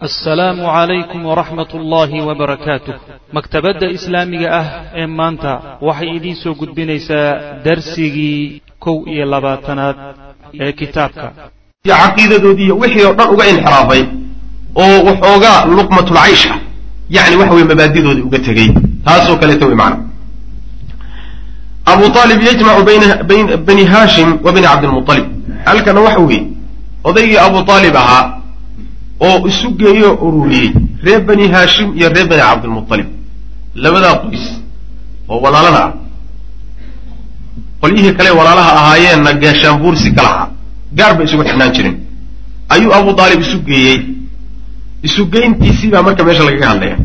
assalaamu calaykum waraxmat ullaahi wabarakaatuh maktabadda islaamiga ah ee maanta waxay idiin soo gudbinaysaa darsigii kow iyo labaatanaad ee kitaabka. Caqiidadoodii iyo wixii oo dhan uga inxiraafay oo waxoogaa luqmatulcaysh ah yani waxa weye mabaadidoodii uga tegey taasoo kaleeta wey macana abu aalib yajmacu bayna bani hashim wa bani cabdilmualib halkana waxa weeye odaygii abu aalib ahaa oo isu geeyoo ururiyey reer bani haashim iyo reer bani cabdilmualib labadaa qoys oo walaalada ah. Qolyihii kale walaalaha ahaayeenna gaashaanbuursi ka lahaa gaar bay isugu xidhnaan jireen ayuu abu aalib isu geeyey. Isugeyntiisii baa marka meesha lagaga hadlaya.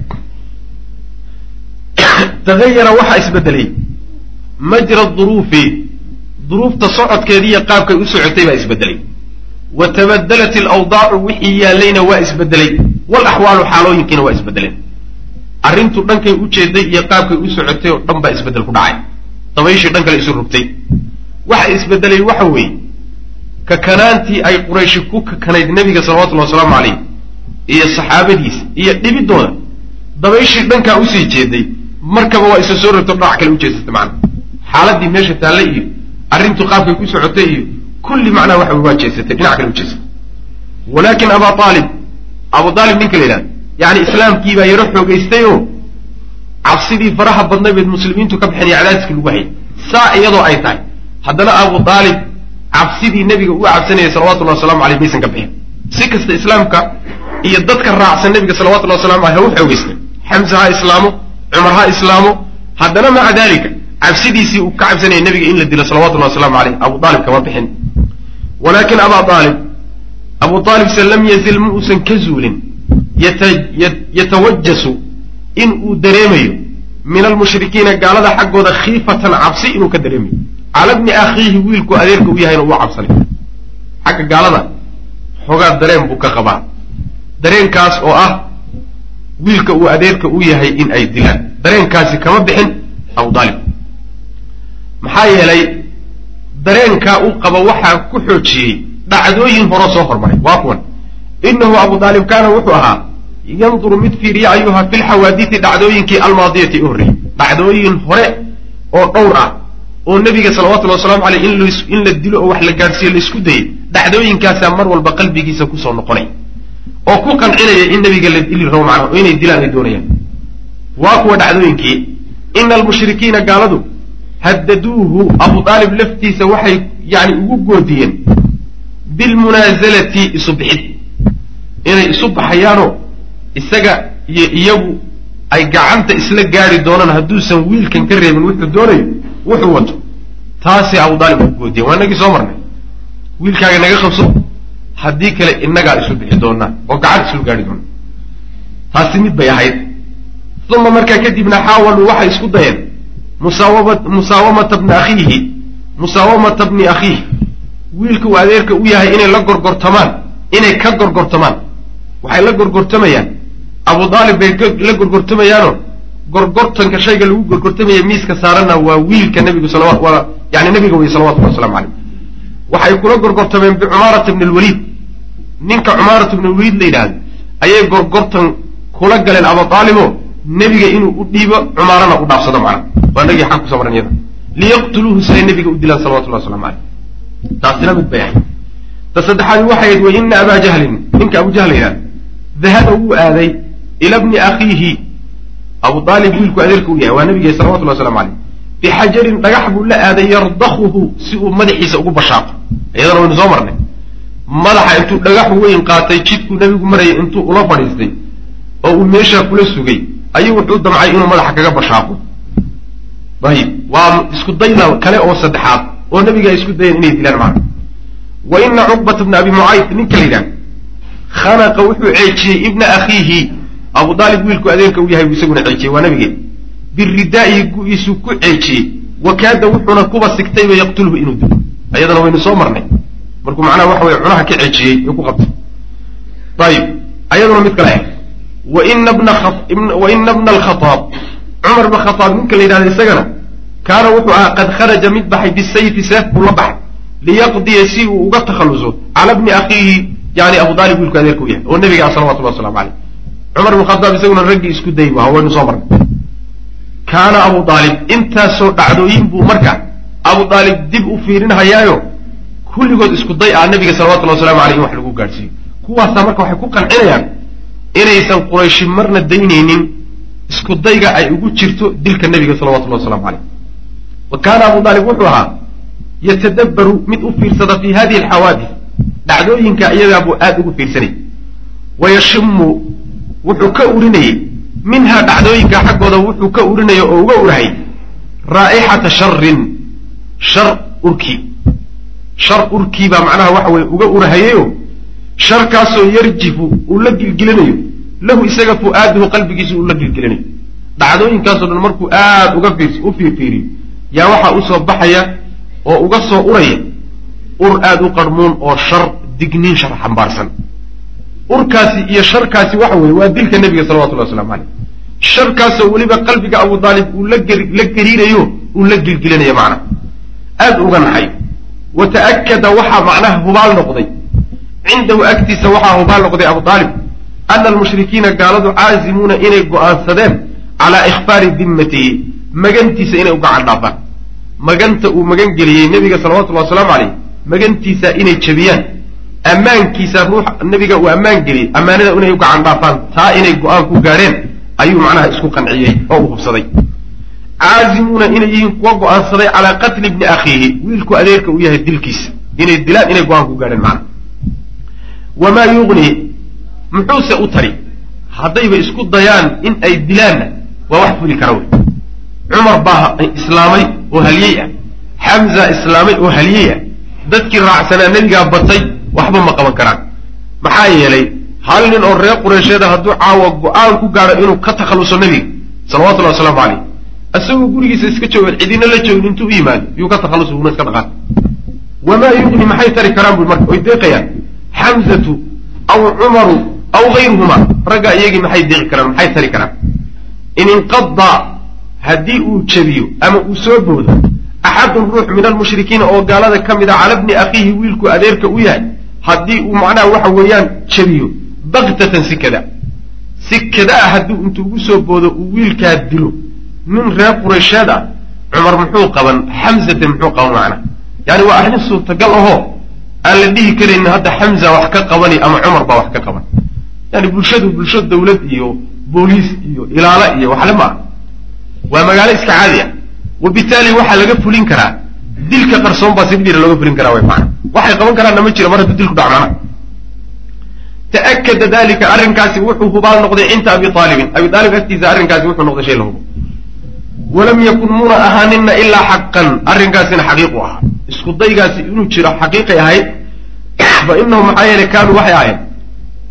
Tagayara waxaa isbedelay. Majra duruufi. Duruufta socodkeediiyo qaabkay u socotay baa isbedelay wa tabadalat alawdaacu wixii yaallayna waa isbedelay. Walaxwaalu xaalooyinkiina waa isbedeleen arrintu dhankay u jeeday iyo qaabkay u socotay oo dhan baa isbeddel ku dhacay. Dabayshii dhan kale isu rugtay. Waxa isbedelay waxa weeye kakanaantii ay qurayshi ku kakanayd nebiga salawatullahi wasalaamu calayh iyo saxaabadiisa iyo dhibidooda dabayshii dhankaa u sii jeeday markaba waa isa soo rogto dhinac kale u jeesatay macana xaaladii meesha taalle iyo arrintu qaabkay ku socotay iyo kulli macnaha waxa waa jeesatay dhinac kale u jeesatay walaakin aba aalib abu aalib ninka la yidhahda yani islaamkii baa yaro xoogaystay oo cabsidii faraha badnay bayd muslimiintu ka baxeen iyo cadaadiskii lagu hayay saa iyadoo ay tahay haddana abu aalib cabsidii nebiga uu cabsanayay salawatullahi wasalamu aleyh maysan ka bixin si kasta islaamka iyo dadka raacsan nebiga salawatullahi wasalamu aleyh ha u xoogaystay xamse ha islaamo cumar ha islaamo haddana maca dalika cabsidiisii uu ka cabsanayay nebiga in la dilo salawatullahi wasalamu aleyh abu aalib kama bixin walakin aba aalib abu aalibse lam yazil ma uusan ka zuulin yatawajasu in uu dareemayo min almushrikiina gaalada xaggooda khiifatan cabsi inuu ka dareemayo cala bni akhiihi wiilku adeerka u yahayna uu cabsanay xagga gaalada xoogaa dareen buu ka qabaa dareenkaas oo ah wiilka uu adeerka u yahay in ay dilaan dareenkaasi kama bixin abu aalib maxaa yeelay dareenkaa u qaba waxaa ku xoojiyey dhacdooyin horo soo hormaray. Waa kuwan. Inahu abu aalib kaana wuxuu ahaa yanduru mid fiiriya ayuha fi lxawaadisi dhacdooyinkii almaadiyati u horreeyey dhacdooyin hore oo dhowr ah oo nebiga salawatullahi wasalamu aleyh in la dilo oo wax la gaadhsiiyo la isku dayay dhacdooyinkaasaa mar walba qalbigiisa ku soo noqonay. Oo ku qancinaya in nebiga la dili rabo macnaha oo inay dilaan ay doonayaan. Waa kuwa dhacdooyinkii ina almushrikiina gaaladu haddaduuhu abu aalib laftiisa waxay yani ugu goodiyeen bilmunaazalati isu bixid. Inay isu baxayaanoo isaga iyo iyagu ay gacanta isla gaari doonaan hadduusan wiilkan ka reebin wuxuu doonayo wuxuu wato. Taasay abu aalib ugu goodiyeen. Waa inagii soo marnay. Wiilkaaga naga qabso haddii kale innagaa isu bixi doonaa oo gacanta islu gaari doona taasi mid bay ahayd. Uma markaa kadibna xaawaluu waxay isku dayeen musaawamata bni akhiihi musaawamata bni akhiihi wiilka uu adeerka u yahay inay la gorgortamaan inay ka gorgortamaan. Waxay la gorgortamayaan. Abu aalib bay la gorgortamayaanoo gorgortanka shayga lagu gorgortamaya miiska saaranna waa wiilka nabigu waa yani nabiga wey salawatullahi waslamu caleyh waxay kula gorgortameen bicumaarata bni lwaliid ninka cumaarata bni lwaliid la yidhaahdo ayay gorgortan kula galeen abu aaliboo nebiga inuu u dhiibo cumaarana u dhaafsado macna waa nagii xag kuso maran iyada liyaqtuluuhu siday nebiga u dilaan salawatullahi waslamu caleyh taasina mid bay ahayd ta saddexaadi waxay ahayd wa ina abaa jahlin ninka abu jahl la yidhahdo dahaba wuu aaday ila bni akhiihi. Abu aalib wiilku adeerka u yahay waa nabige salawatullahi waslamu caleyh bixajarin dhagax buu la aaday yardakuhu si uu madaxiisa ugu bashaaqo. Iyadana waynu soo marnay. Madaxa intuu dhagax weyn qaatay jidkuu nebigu marayay intuu ula fadhiistay oo uu meeshaa kula sugay ayuu wuxuu damcay inuu madaxa kaga bashaaqo ayib. Waa isku dayda kale oo saddexaad oo nebiga ay isku dayeen inay dilaan macna wa ina cuqbata bna abi mucayd ninka la yidhaha khanaqa wuxuu ceejiyey ibna akhiihi. Abu aalib wiilku adeerka u yahay buu isaguna ceejiyey waa nabigeen. Biridaa'ihi gu-iisuu ku ceejiyey. Wakaada wuxuuna kuba sigtayba yaqtulhu inuu dilo. Ayadana waynu soo marnay. Markuu macnaha waxa weye cunaha ka ceejiyey ee ku qabtay. Ayib. Ayaduna mid kale ah waina bna alkhaaab cumar bna khaaab ninka la yidhahda isagana? Kaana wuxuu ahaa qad kharaja mid baxay bisayfi seef buu la baxay. Liyaqdiya si uu uga takhalluso cala bni akhiihi yani abu aalib wiilku adeerka u yahay oo nebiga ah salawatullah waslamu aleyh cumar ibn khadaab isaguna raggii isku day waa waynu soo marnay. Kaana abu aalib intaasoo dhacdooyin buu marka abu aalib dib u fiirinhayaayo kulligood isku day ah nebiga salawatullahi waslamu aleyh in wax lagu gaadhsiiyo. Kuwaasaa marka waxay ku qancinayaan inaysan qurayshi marna daynaynin isku dayga ay ugu jirto dilka nebiga salawatullahi waslamu aleyh wa kaana abu aalib wuxuu ahaa yatadabbaru mid u fiirsada fi hadihi alxawaadis dhacdooyinka iyagaa buu aada ugu fiirsanay. Wayashimu wuxuu ka urinayey minhaa dhacdooyinka xaggooda wuxuu ka urinaya oo uga urahay raa'ixata sharin shar urkii shar urkii baa macnaha waxa weye uga urahayeyo sharkaasoo yarjifu uu la gilgilanayo lahu isaga fu'aaduhu qalbigiisu uu la gilgilanayo dhacdooyinkaasoo dhan markuu aada uga u fiirfiiriyo yaa waxaa u soo baxaya oo uga soo uraya ur aada u qarmuun oo shar digniin shar xambaarsan. Urkaasi iyo sharkaasi waxa weeye waa dilka nebiga salawatullahi waslamu caleyh sharkaasoo weliba qalbiga abu daalib uu la la gariirayo uu la gilgilinayo macnaha aada uga naxayo wa ta'akada waxaa macnaha hubaal noqday. Cindahu agtiisa waxaa hubaal noqday abu aalib ana almushrikiina gaaladu caazimuuna inay go'aansadeen calaa ikhfaari dimmatihi magantiisa inay u gacan dhaafaan maganta uu magan geliyey nebiga salawatullahi wasalaamu caleyh magantiisa inay jebiyaan ammaankiisa ruux nebiga uu ammaan geliyey ammaanada inay u gacan dhaafaan taa inay go'aan ku gaadheen ayuu macnaha isku qanciyey oo u hubsaday caazimuuna inay yihiin kuwa go'aansaday calaa qatli bni akhiihi wiilku adeerka uu yahay dilkiisa inay dilaan inay go'aan ku gaadheen macnaha wamaa yugnii muxuuse u tari haddayba isku dayaan in ay dilaanna waa wax fuli kara wey cumar baa islaamay oo halyey ah. Xamza islaamay oo halyey ah. Dadkii raacsanaa nebigaa batay waxba ma qaban karaan. Maxaa yeelay hal nin oo reer qureysheeda hadduu caawa go'aan ku gaadho inuu ka takhalluso nebiga salawatullahi wasalaamu caleyh isagoo gurigiisa iska joogan cidina la joogin intuu u yimaado yuu ka takhalluso una iska dhaqaan wamaa yugni maxay tari karaan bui marka oy deeqayaan. Xamzatu aw cumaru aw gayruhuma raggaa iyagii maxay deeqi karaan maxay tari karaan in inqada haddii uu jebiyo ama uu soo boodo axadun ruux min almushrikiina oo gaalada ka mid a cala bni akhiihi wiilku adeerka u yahay haddii uu macnaha waxa weeyaan jebiyo baktatan si kada si kada ah hadduu intuu ugu soo boodo uu wiilkaa dilo nin reer qureysheed ah cumar muxuu qaban xamzate muxuu qaban macna yani waa arrin suurtagal ahoo aan la dhihi karaynin hadda xamza wax ka qabani ama cumar baa wax ka qaban yani bulshadu bulsho dawlad iyo booliis iyo ilaalo iyo waxle ma ah waa magaalo iska caadi ah. Wabitaali waxaa laga fulin karaa dilka qarsoon baa si dhira looga fulin karaa way maana waxay qaban karaanna ma jiro mar hadduu dilku dhac macna ta'akada dalika arrinkaasi wuxuu hubaal noqday cinda abi aalibin abi aalib agtiisa arrinkaasi wuxuu noqday shay la hubo walam yakun muna ahaaninna ilaa xaqan. Arrinkaasina xaqiiqu ahaa. Isku daygaasi inuu jiro xaqiiqay ahayd fa inahum maxaa yeelay kaanuu waxay ahayd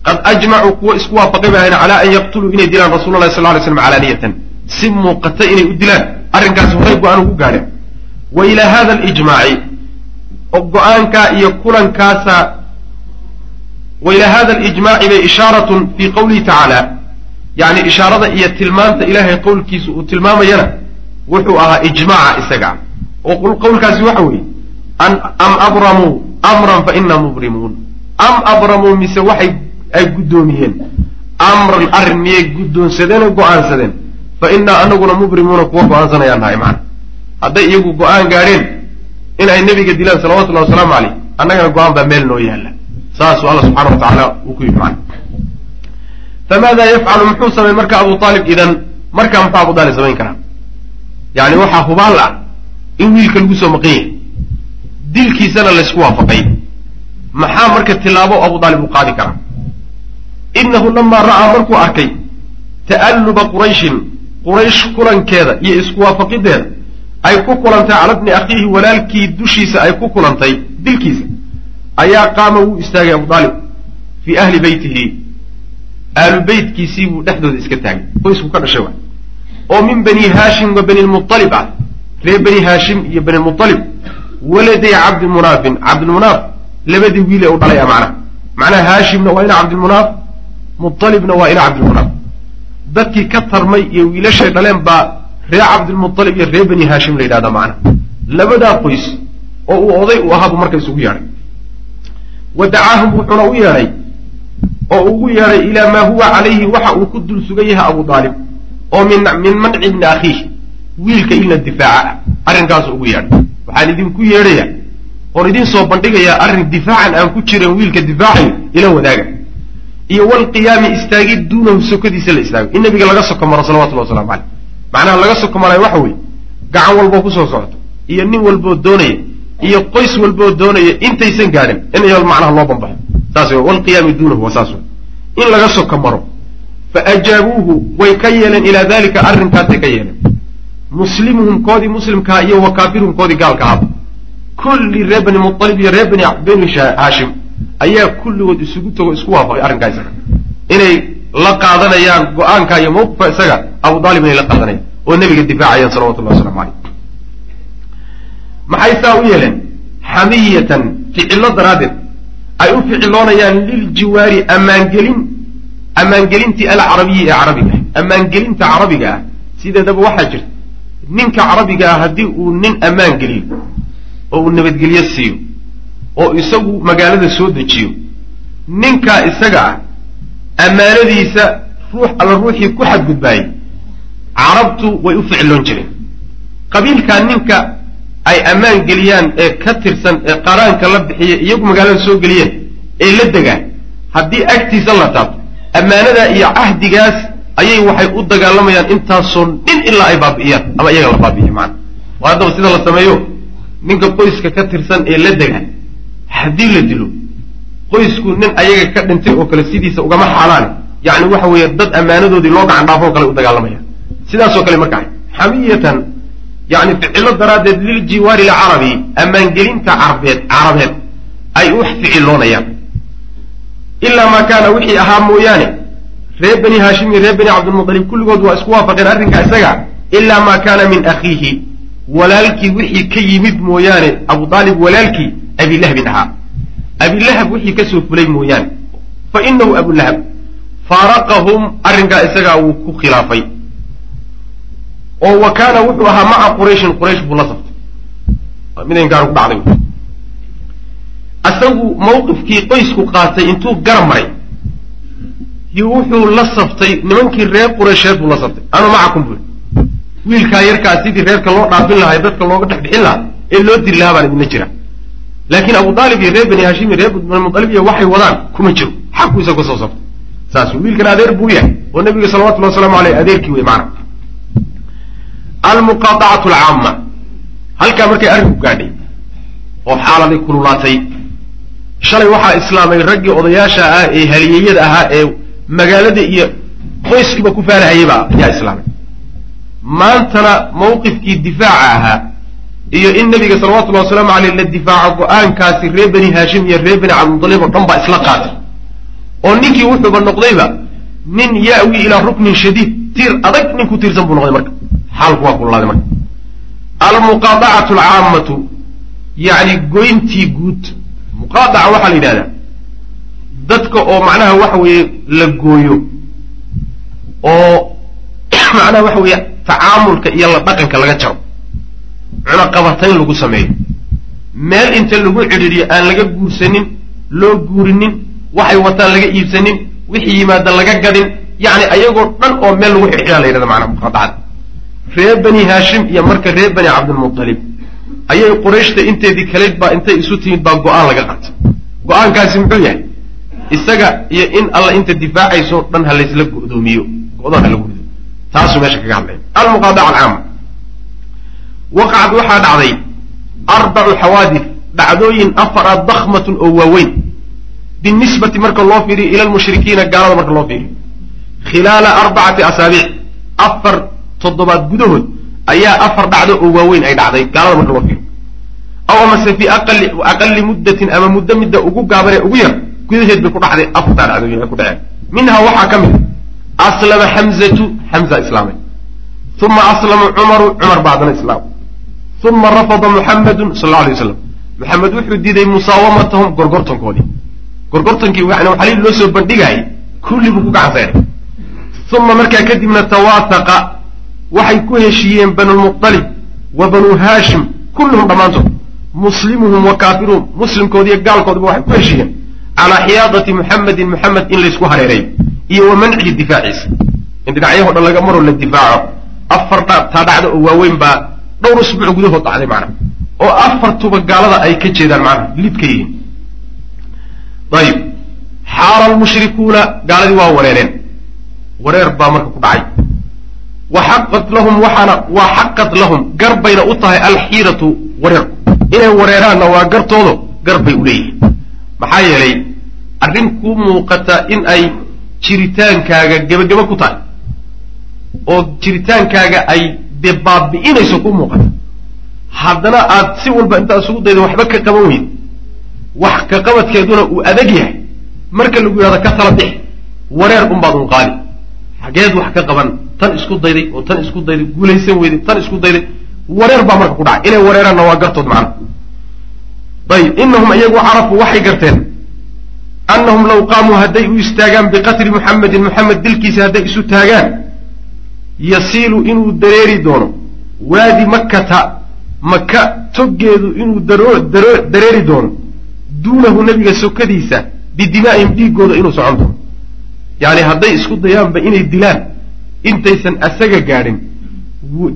qad ajmacuu kuwa isku waafaqay bay ahayn calaa an yaqtuluu inay dilaan rasula llahi sal ly slam calaaniyatan si muuqata inay u dilaan arrinkaasi horay go'aan ugu gaadheen wa ilaa hada alijmaaci go'aankaa iyo kulankaasa wa ilaa hada alijmaaci bay ishaaratun fii qawlihi tacaala yani ishaarada iyo tilmaanta ilaahay qowlkiisa uu tilmaamayana wuxuu ahaa ijmaaca isaga oo qowlkaasi waxa weeye am abramuu amran fa ina mubrimuun am abramuu mise waxay ay guddoomiyeen amran arrin miyay guddoonsadeen oo go'aansadeen fa inaa anaguna mubrimuuna kuwa go'aansanayaan nahay macana hadday iyagu go'aan gaadheen in ay nebiga dilaan salawatullahi wasalaamu caleyh annagana go'aan baa meel noo yaalla. Saasuu alla subxana wa tacaala uu ku yidhi macana famaada yafcalu muxuu samayn marka abu aalib idan markaa muxuu abu aalib samayn karaa? Yani waxaa hubaal ah in wiilka lagu soo maqan yahay. Dilkiisana laysku waafaqay. Maxaa marka tilaabo abu aalib uu qaadi karaa inahu lamaa ra'aa markuu arkay ta'alluba qurayshin quraysh kulankeeda iyo isku waafaqideeda ay ku kulantay cala bni akhiihi walaalkii dushiisa ay ku kulantay dilkiisa ayaa qaama wuu istaagay abu aalib fii ahli beytihi aalu beytkiisii buu dhexdooda iska taagay qoysku ka dhashay oo min bani haashim wa bani lmualib ah reer bani haashim iyo bani lmualib waladay cabdimunaafin cabdilmunaaf labadii wiile u dhalay a macnaha macnaha haashimna waa ina cabdilmunaaf mualibna waa ina cabdilmunaaf dadkii ka tarmay iyo wiilashay dhaleen baa reer cabdilmualib iyo reer bani haashim la yidhahdaa macnaha labadaa qoys oo uu oday u ahaabuu marka isugu yeadhay wa dacaahum wuxuuna u yeedhay oo ugu yeedhay ilaa maa huwa calayhi waxa uu ku dul sugan yahay abu aalib oo min manci bni akhiih wiilka ilna difaaca ah arrinkaasu ugu yeedhay. Waxaan idinku yeedhaya oon idin soo bandhigayaa arrin difaacan aan ku jiran wiilka difaacayo ila wadaaga iyo walqiyaami istaagid duunahu sokadiisa la istaago in nabiga laga soko maro salawatullahi waslamu caleyh macnaha laga soko marayo waxa weeye gacan walboo ku soo socoto iyo nin walboo doonaya iyo qoys walboo doonaya intaysan gaadhin in macnaha loo bambaxo saas wey walqiyaami duunahu waa saas in laga soko maro fa ajaabuuhu way ka yeeleen ilaa dalika arrinkaasay ka yeeleen. Muslimuhum koodii muslimkaa iyo wa kaafiruhum koodii gaalka ahaba kulli reer bani mualib iyo reer bani haashim ayaa kulligood isugu tago isku waafaqay arrinkaa isaga inay la qaadanayaan go'aanka iyo mawqifka isaga abu aalib inay la qaadanayaan oo nebiga difaacayaan salawatullahi waslamu caleyh maxay saa u yeeleen? Xamiyatan ficillo daraaddeed. Ay u ficiloonayaan liljiwaari ammaangelin ammaangelintii alcarabiyi ee carabiga ah. Ammaangelinta carabiga ah sideedaba waxaa jirta. Ninka carabiga ah haddii uu nin ammaan geliyo oo uu nabadgelyo siiyo oo isagu magaalada soo dejiyo. Ninkaa isaga ah ammaanadiisa ruux alla ruuxii ku xadgudbaayay carabtu way u ficloon jireen. Qabiilkaa ninka ay ammaan geliyaan ee ka tirsan ee qaraanka la bixiya iyagu magaalada soo geliyeen ee la degaan haddii agtiisa la taabto ammaanadaa iyo cahdigaas ayay waxay u dagaalamayaan intaasoo nin ilaa ay baabi'iyaan ama iyaga la baabi'iyo macana waa haddaba sida la sameeyo. Ninka qoyska ka tirsan ee la dega haddii la dilo qoysku nin ayaga ka dhintay oo kale sidiisa ugama xaalaane yacni waxa weeye dad ammaanadoodii loo gacan dhaafo o kale u dagaalamaya. Sidaasoo kale marka xamiyatan yani ficilo daraaddeed liljiwaari alcarabi ammaangelinta carbeed carabeed ay u ficiloonayaan ilaa maa kaana wixii ahaa mooyaane reer bani haashim iyo reer bani cabdilmutalib kulligood waa isku waafaqeen arrinka isaga ilaa maa kaana min akhiihi walaalkii wixii ka yimid mooyaane abu aalib walaalkii abilahabin ahaa abilahab wixii ka soo fulay mooyaane. Fa inahu abulahab faaraqahum arrinkaa isagaa wuu ku khilaafay. Oo wa kaana wuxuu ahaa maca qurayshin quraysh buu la saftay midaynkaanu ku dhacday. Isagu mawqifkii qoysku qaatay intuu garab maray yo wuxuu la saftay nimankii reer quraysheed buu la saftay anu macakum bui wiilkaa yarkaa sidii reerka loo dhaafin lahaa dadka looga dhex bixin lahaa ee loo diri lahaa baan idinla jira laakiin abu aalib iyo reer bani hashim iyo reer banimualib iyo waxay wadaan kuma jiro. Xaqu isaga ka soo saftay saas wiilkan adeer buu yahay oo nabiga salawatullahi waslamu aleyh adeerkii wey maana almuqaadacatu alcaama halkaa markay arrinku gaadhay oo xaaladay kululaatay. Shalay waxaa islaamay raggii odayaasha ah ee haliyeyada ahaa ee magaalada iyo qoyskiiba ku faarahayayba ayaa islaamay. Maantana mawqifkii difaaca ahaa iyo in nabiga salawatullahi wasalaamu aleyh la difaaco go'aankaasi reer bani haashim iyo reer bani cabdimudalib oo dhan baa isla qaatay oo ninkii wuxuuba noqdayba nin ya'wi ilaa ruknin shadiid tiir adag nin ku tiirsan buu noqday marka. Xaalku waa kululaaday marka. Almuqaadacatu alcaamatu yacni goyntii guud. Muqaadaca waxaa la yidhahdaa dadka oo macnaha waxa weeye la gooyo oo macnaha waxa weeye tacaamulka iyo la dhaqanka laga jaro cunaqabatayn lagu sameeyo meel inta lagu cidhiidhiyo aan laga guursanin loo guurinin waxay wataan laga iibsanin wixii yimaada laga gadin yacni ayagoo dhan oo meel lagu xidxidaa la yidhahda macnaha muqaadacada reer bani haashim iyo marka reer bani cabdilmutalib ayay qurayshta inteedii kaleyd baa intay isu timid baa go'aan laga qaatay go'aankaasi muxuu yahay? Isaga iyo in alla inta difaacayso dhan ha laysla go'doomiyo go-doon ha la gurdo taasuu meesha kaga hadlaya. Almuqaadaca alcaama waqacad waxaa dhacday arbacu xawaadith dhacdooyin afara dakhmatun oo waaweyn. Binisbati marka loo fiiriyo ila lmushrikiina gaalada marka loo fiiriyo. Khilaala arbacati asaabiic afar toddobaad gudahood ayaa afar dhacdo oo waaweyn ay dhacday gaalada marka loo fiiriyo. Aw amase fii aqali muddatin ama muddo midda ugu gaaban ee ugu yar gudaheed bay ku dhacday afartaa dhacdooyin ay ku dhaceen. Minhaa waxaa ka mid a aslama xamzatu xamza islaamay. Uma aslama cumaru cumar bacdana islaam uma rafada muxamedun sal alay waslam maxamed wuxuu diiday musaawamatahum gorgortankoodii gorgortankii yani waxalii loo soo bandhigaayay kulli buu ku gacan sayray uma markaa kadibna tawaahaqa waxay ku heshiiyeen banulmuطalib wa banuu haashim kulluhum dhammaantood muslimuhum wa kaafiruhum muslimkoodiiyo gaalkoodaba waxay ku heshiiyeen calaa xiyaadati muxamedin muxamed in laysku hareereeyo iyo wa mancihi difaaciisa in dhinacyaho dhan laga maroo la difaaco afar taa dhacda oo waaweyn baa dhowr usbuuc gudahood dhacday macna. oo afartuba gaalada ay ka jeedaan macnaha lid ka yihiin ayib xaara almushrikuuna gaaladii waa wareereen. Wareer baa marka ku dhacay. Wa xaqat lahum waxaana waa xaqat lahum gar bayna u tahay alxiiratu wareerku inay wareeraanna waa gartoodo gar bay u leeyihiin. Maxaa yeelay arrin kuu muuqata in ay jiritaankaaga gebageba ku tahay. oo jiritaankaaga ay dee baabi'inayso kuu muuqata haddana aad si walba intaad isugu dayda waxba ka qaban weyd wax ka qabadkeeduna uu adag yahay. Marka lagu yidhahdo ka tala bix wareer unbaad un qaadi xageed wax ka qaban tan isku dayday oo tan isku dayday guulaysan weyday tan isku dayday wareer baa marka ku dhacay inay wareeraanna waa gartood macna ayib inahum iyagu carafuu waxay garteen. Annahum law qaamuu hadday u istaagaan biqatli muxamedin muxamed dilkiisa hadday isu taagaan yasiilu inuu dareeri doono. Waadi makkata maka toggeedu inuu dareeri doono. Duunahu nebiga sokadiisa bidimaa'ihim dhiiggooda inuu socon doono. Yacni hadday isku dayaanba inay dilaan intaysan asaga gaadhin.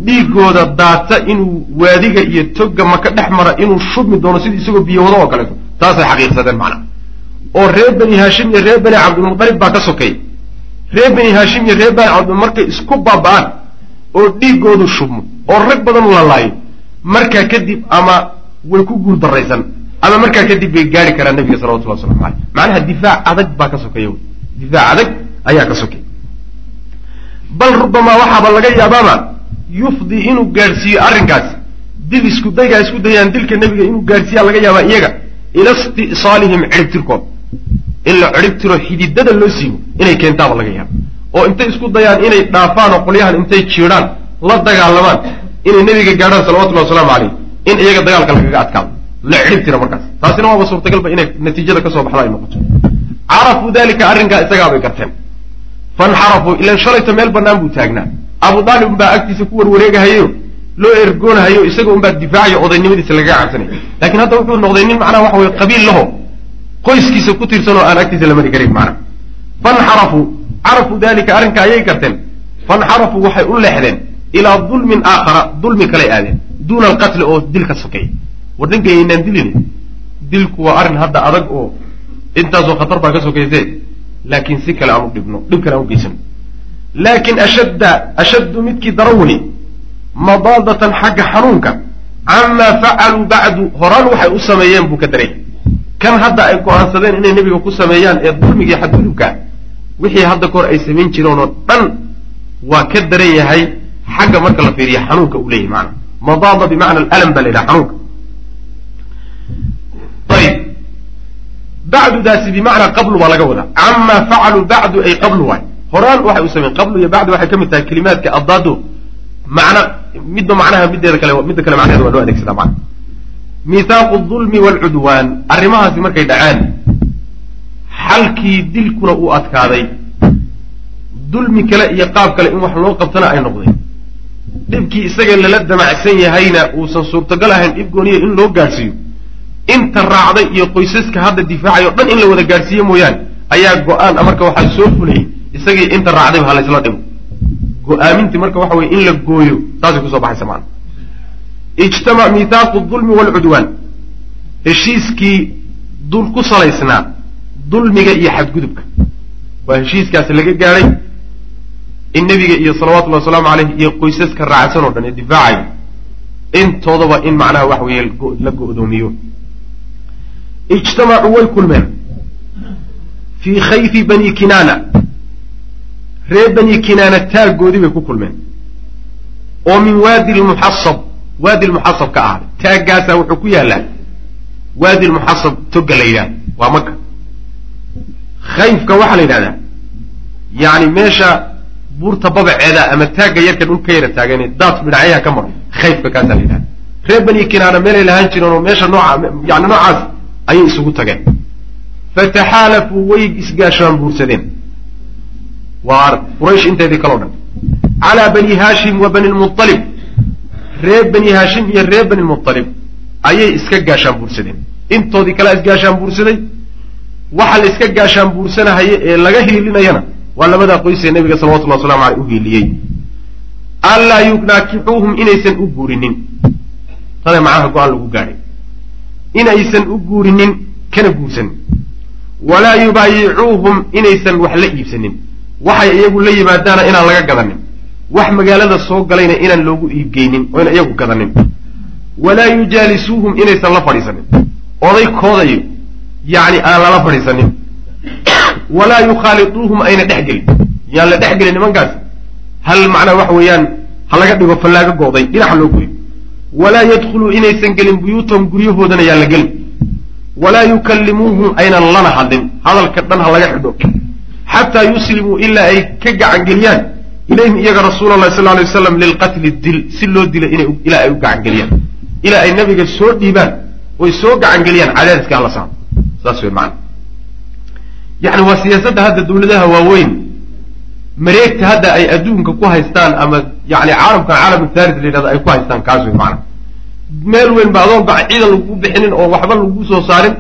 Dhiiggooda daata inuu waadiga iyo togga maka dhex mara inuu shubmi doono sidii isagoo biyo wado oo kaleeto taasay xaqiiqsadeen macnaha oo reer bani haashim iyo reer bani cabdilmutalib baa ka sokay reer bani haashim iyo reer bani cabdil markay isku baaba'aan oo dhiiggoodu shubmo oo rag badan la laayo markaa kadib ama way ku guul daraysan ama markaa kadib bay gaari karaan nabiga salawatullah waslamu aleyh macnaha difaac adag baa ka sokeeya difaac adag ayaa ka sokay. Bal rubamaa waxaaba laga yaabaaba yufdi inuu gaadhsiiyo arrinkaasi dil isku daygaa isku dayaan dilka nebiga inuu gaadhsiiyaa laga yaabaa iyaga ila isti'saalihim ciribtirkood in la ciribtiro xididada loo siibo inay keentaaba laga yaaba oo intay isku dayaan inay dhaafaan oo qolyahan intay jiidhaan la dagaalamaan inay nebiga gaadhaan salawatullahi wasalaamu caleyh in iyaga dagaalka lagaga adkaado. La ciribtira markaas. Taasina waaba suurtagalba inay natiijada ka soo baxda ay noqoto. Carafuu dalika arrinkaa isagaabay garteen. Fanxarafuu ilan shalayta meel bannaan buu taagnaa. Abu daalib unbaa agtiisa ku warwareegahayo loo ergoonahayo isaga unbaa difaacayo odaynimadiisa lagaga cabsanaya lakiin hadda wuxuu noqday nin macnaha waxa weye qabiil laho qoyskiisa ku tirsan oo aan agtiisa la mari karin macna fanxarafuu carafuu dalika arrinka ayay garteen fanxarafuu waxay u leexdeen ilaa dulmin aakhara dulmi kalay aadeen duuna alqatli oo dil ka sokeeya war ninka aynaan dilin dilku waa arrin hadda adag oo intaasoo khatar baa ka sokaysee laakiin si kale aan u dhibno dhib kale aan u geysano laakin ashadda ashaddu midkii daran weye madaadatan xagga xanuunka camaa facaluu bacdu horaan waxay u sameeyeen buu ka daray kan hadda ay go'aansadeen inay nebiga ku sameeyaan ee dulmigii xadgudubkaa wixii hadda kahor ay samayn jireen oo dhan waa ka daran yahay xagga marka la fiiriya xanuunka uu leeyahy maana madaada bimacna alam baa la yidhaha xanuunka. Ayib bacdudaasi bimacnaa qablu baa laga wadaa. Camaa facaluu bacdu ay qablu waay. Horaan waxay u sameyen qablu iyo bacdu waxay ka mid tahay kelimaadka addaado macna midba macnaha mideeda kale midda kale macnaheeda waa loo adeegsadaa macna miithaaqu dulmi waalcudwaan arrimahaasi markay dhacaan xalkii dilkuna uu adkaaday. Dulmi kale iyo qaab kale in wax loo qabtana ay noqdeen. Dhibkii isaga lala damacsan yahayna uusan suurtagal ahayn dhib gooniya in loo gaadhsiiyo. Inta raacday iyo qoysaska hadda difaacay o dhan in la wada gaadhsiiye mooyaane ayaa go'aan marka waxaa soo fulayay isagii inta raacdayba ha laysla dhibo go'aamintii marka waxa weye in la gooyo taasay ku soo baxaysa maana ijtamac miithaaqu dulmi waalcudwaan heshiiskii dul ku salaysnaa dulmiga iyo xadgudubka. Waa heshiiskaasi laga gaadhay in nebiga iyo salawatullahi wasalaamu caleyh iyo qoysaska raacsan oo dhan ee difaacaya intoodaba in macnaha waxa weeye la go-doomiyo. Ijtamacuu way kulmeen. Fii khayfi bani kinaana reer bani kinaana taaggoodii bay ku kulmeen. Oo min waadi lmuxasab waadi lmuxasab ka ahaaday taaggaasaa wuxuu ku yaallaa waadi lmuxasab toga la yidhahda waa maka khayfka waxaa la yidhahdaa yacni meesha buurta babaceeda ama taagga yarka dhulka yara taagane daad midhacyaha ka maro khayfka kaasaa la yidhahda reer bani kinaana meelay lahaan jireen oo meesha nooca yani noocaas ayay isugu tageen. Fataxaalafuu way isgaashaan buursadeen. Waa quraysh inteedii kaloo dhan. Calaa bani haashim wa bani lmualib reer bani haashim iyo reer bani lmualib ayay iska gaashaan buursadeen intoodii kalea isgaashaan buursaday waxa la iska gaashaan buursanahaye ee laga hiilinayana waa labadaa qoysee nabiga salawatullahi waslamu aleyh u hiiliyey anlaa yunaakixuuhum inaysan u guurinin. Tana macnaha go'aan lagu gaadhay inaysan u guurinin kana guursanin. Walaa yubaayicuuhum inaysan wax la iibsanin. Waxay iyagu la yimaadaana inaan laga gadanin wax magaalada soo galayna inaan loogu iibgeynin oo ina iyagu gadanin. Walaa yujaalisuuhum inaysan la fadhiisanin. Oday koodayo yacni aan lala fadhiisanin. Walaa yukhaaliduuhum ayna dhex gelin. Yaan la dhex gelin nimankaas. Hal macnaa waxa weeyaan ha laga dhigo fallaaga go'day dhinaxa loo goyo walaa yadkhuluu inaysan gelin buyuutahum guryahoodana yaan la gelin. Walaa yukallimuuhum aynan lana hadlin. Hadalka dhan ha laga xidho. Xataa yuslimuu ilaa ay ka gacangeliyaan ilayhim iyaga rasuula allahi sal lay waslam lilqatli dil si loo dila ilaa ay u gacangeliyaan. Ilaa ay nabiga soo dhiibaan oy soo gacangeliyaan cadaadiska alla saaro saas wey maana yani waa siyaasadda hadda dawladaha waaweyn. Mareegta hadda ay adduunka ku haystaan ama yani caalamkan caalam la yidhahdo ay ku haystaan kaas wey maana meel weyn ba adoon ba ciidan lagu bixinin oo waxba lagu soo saarin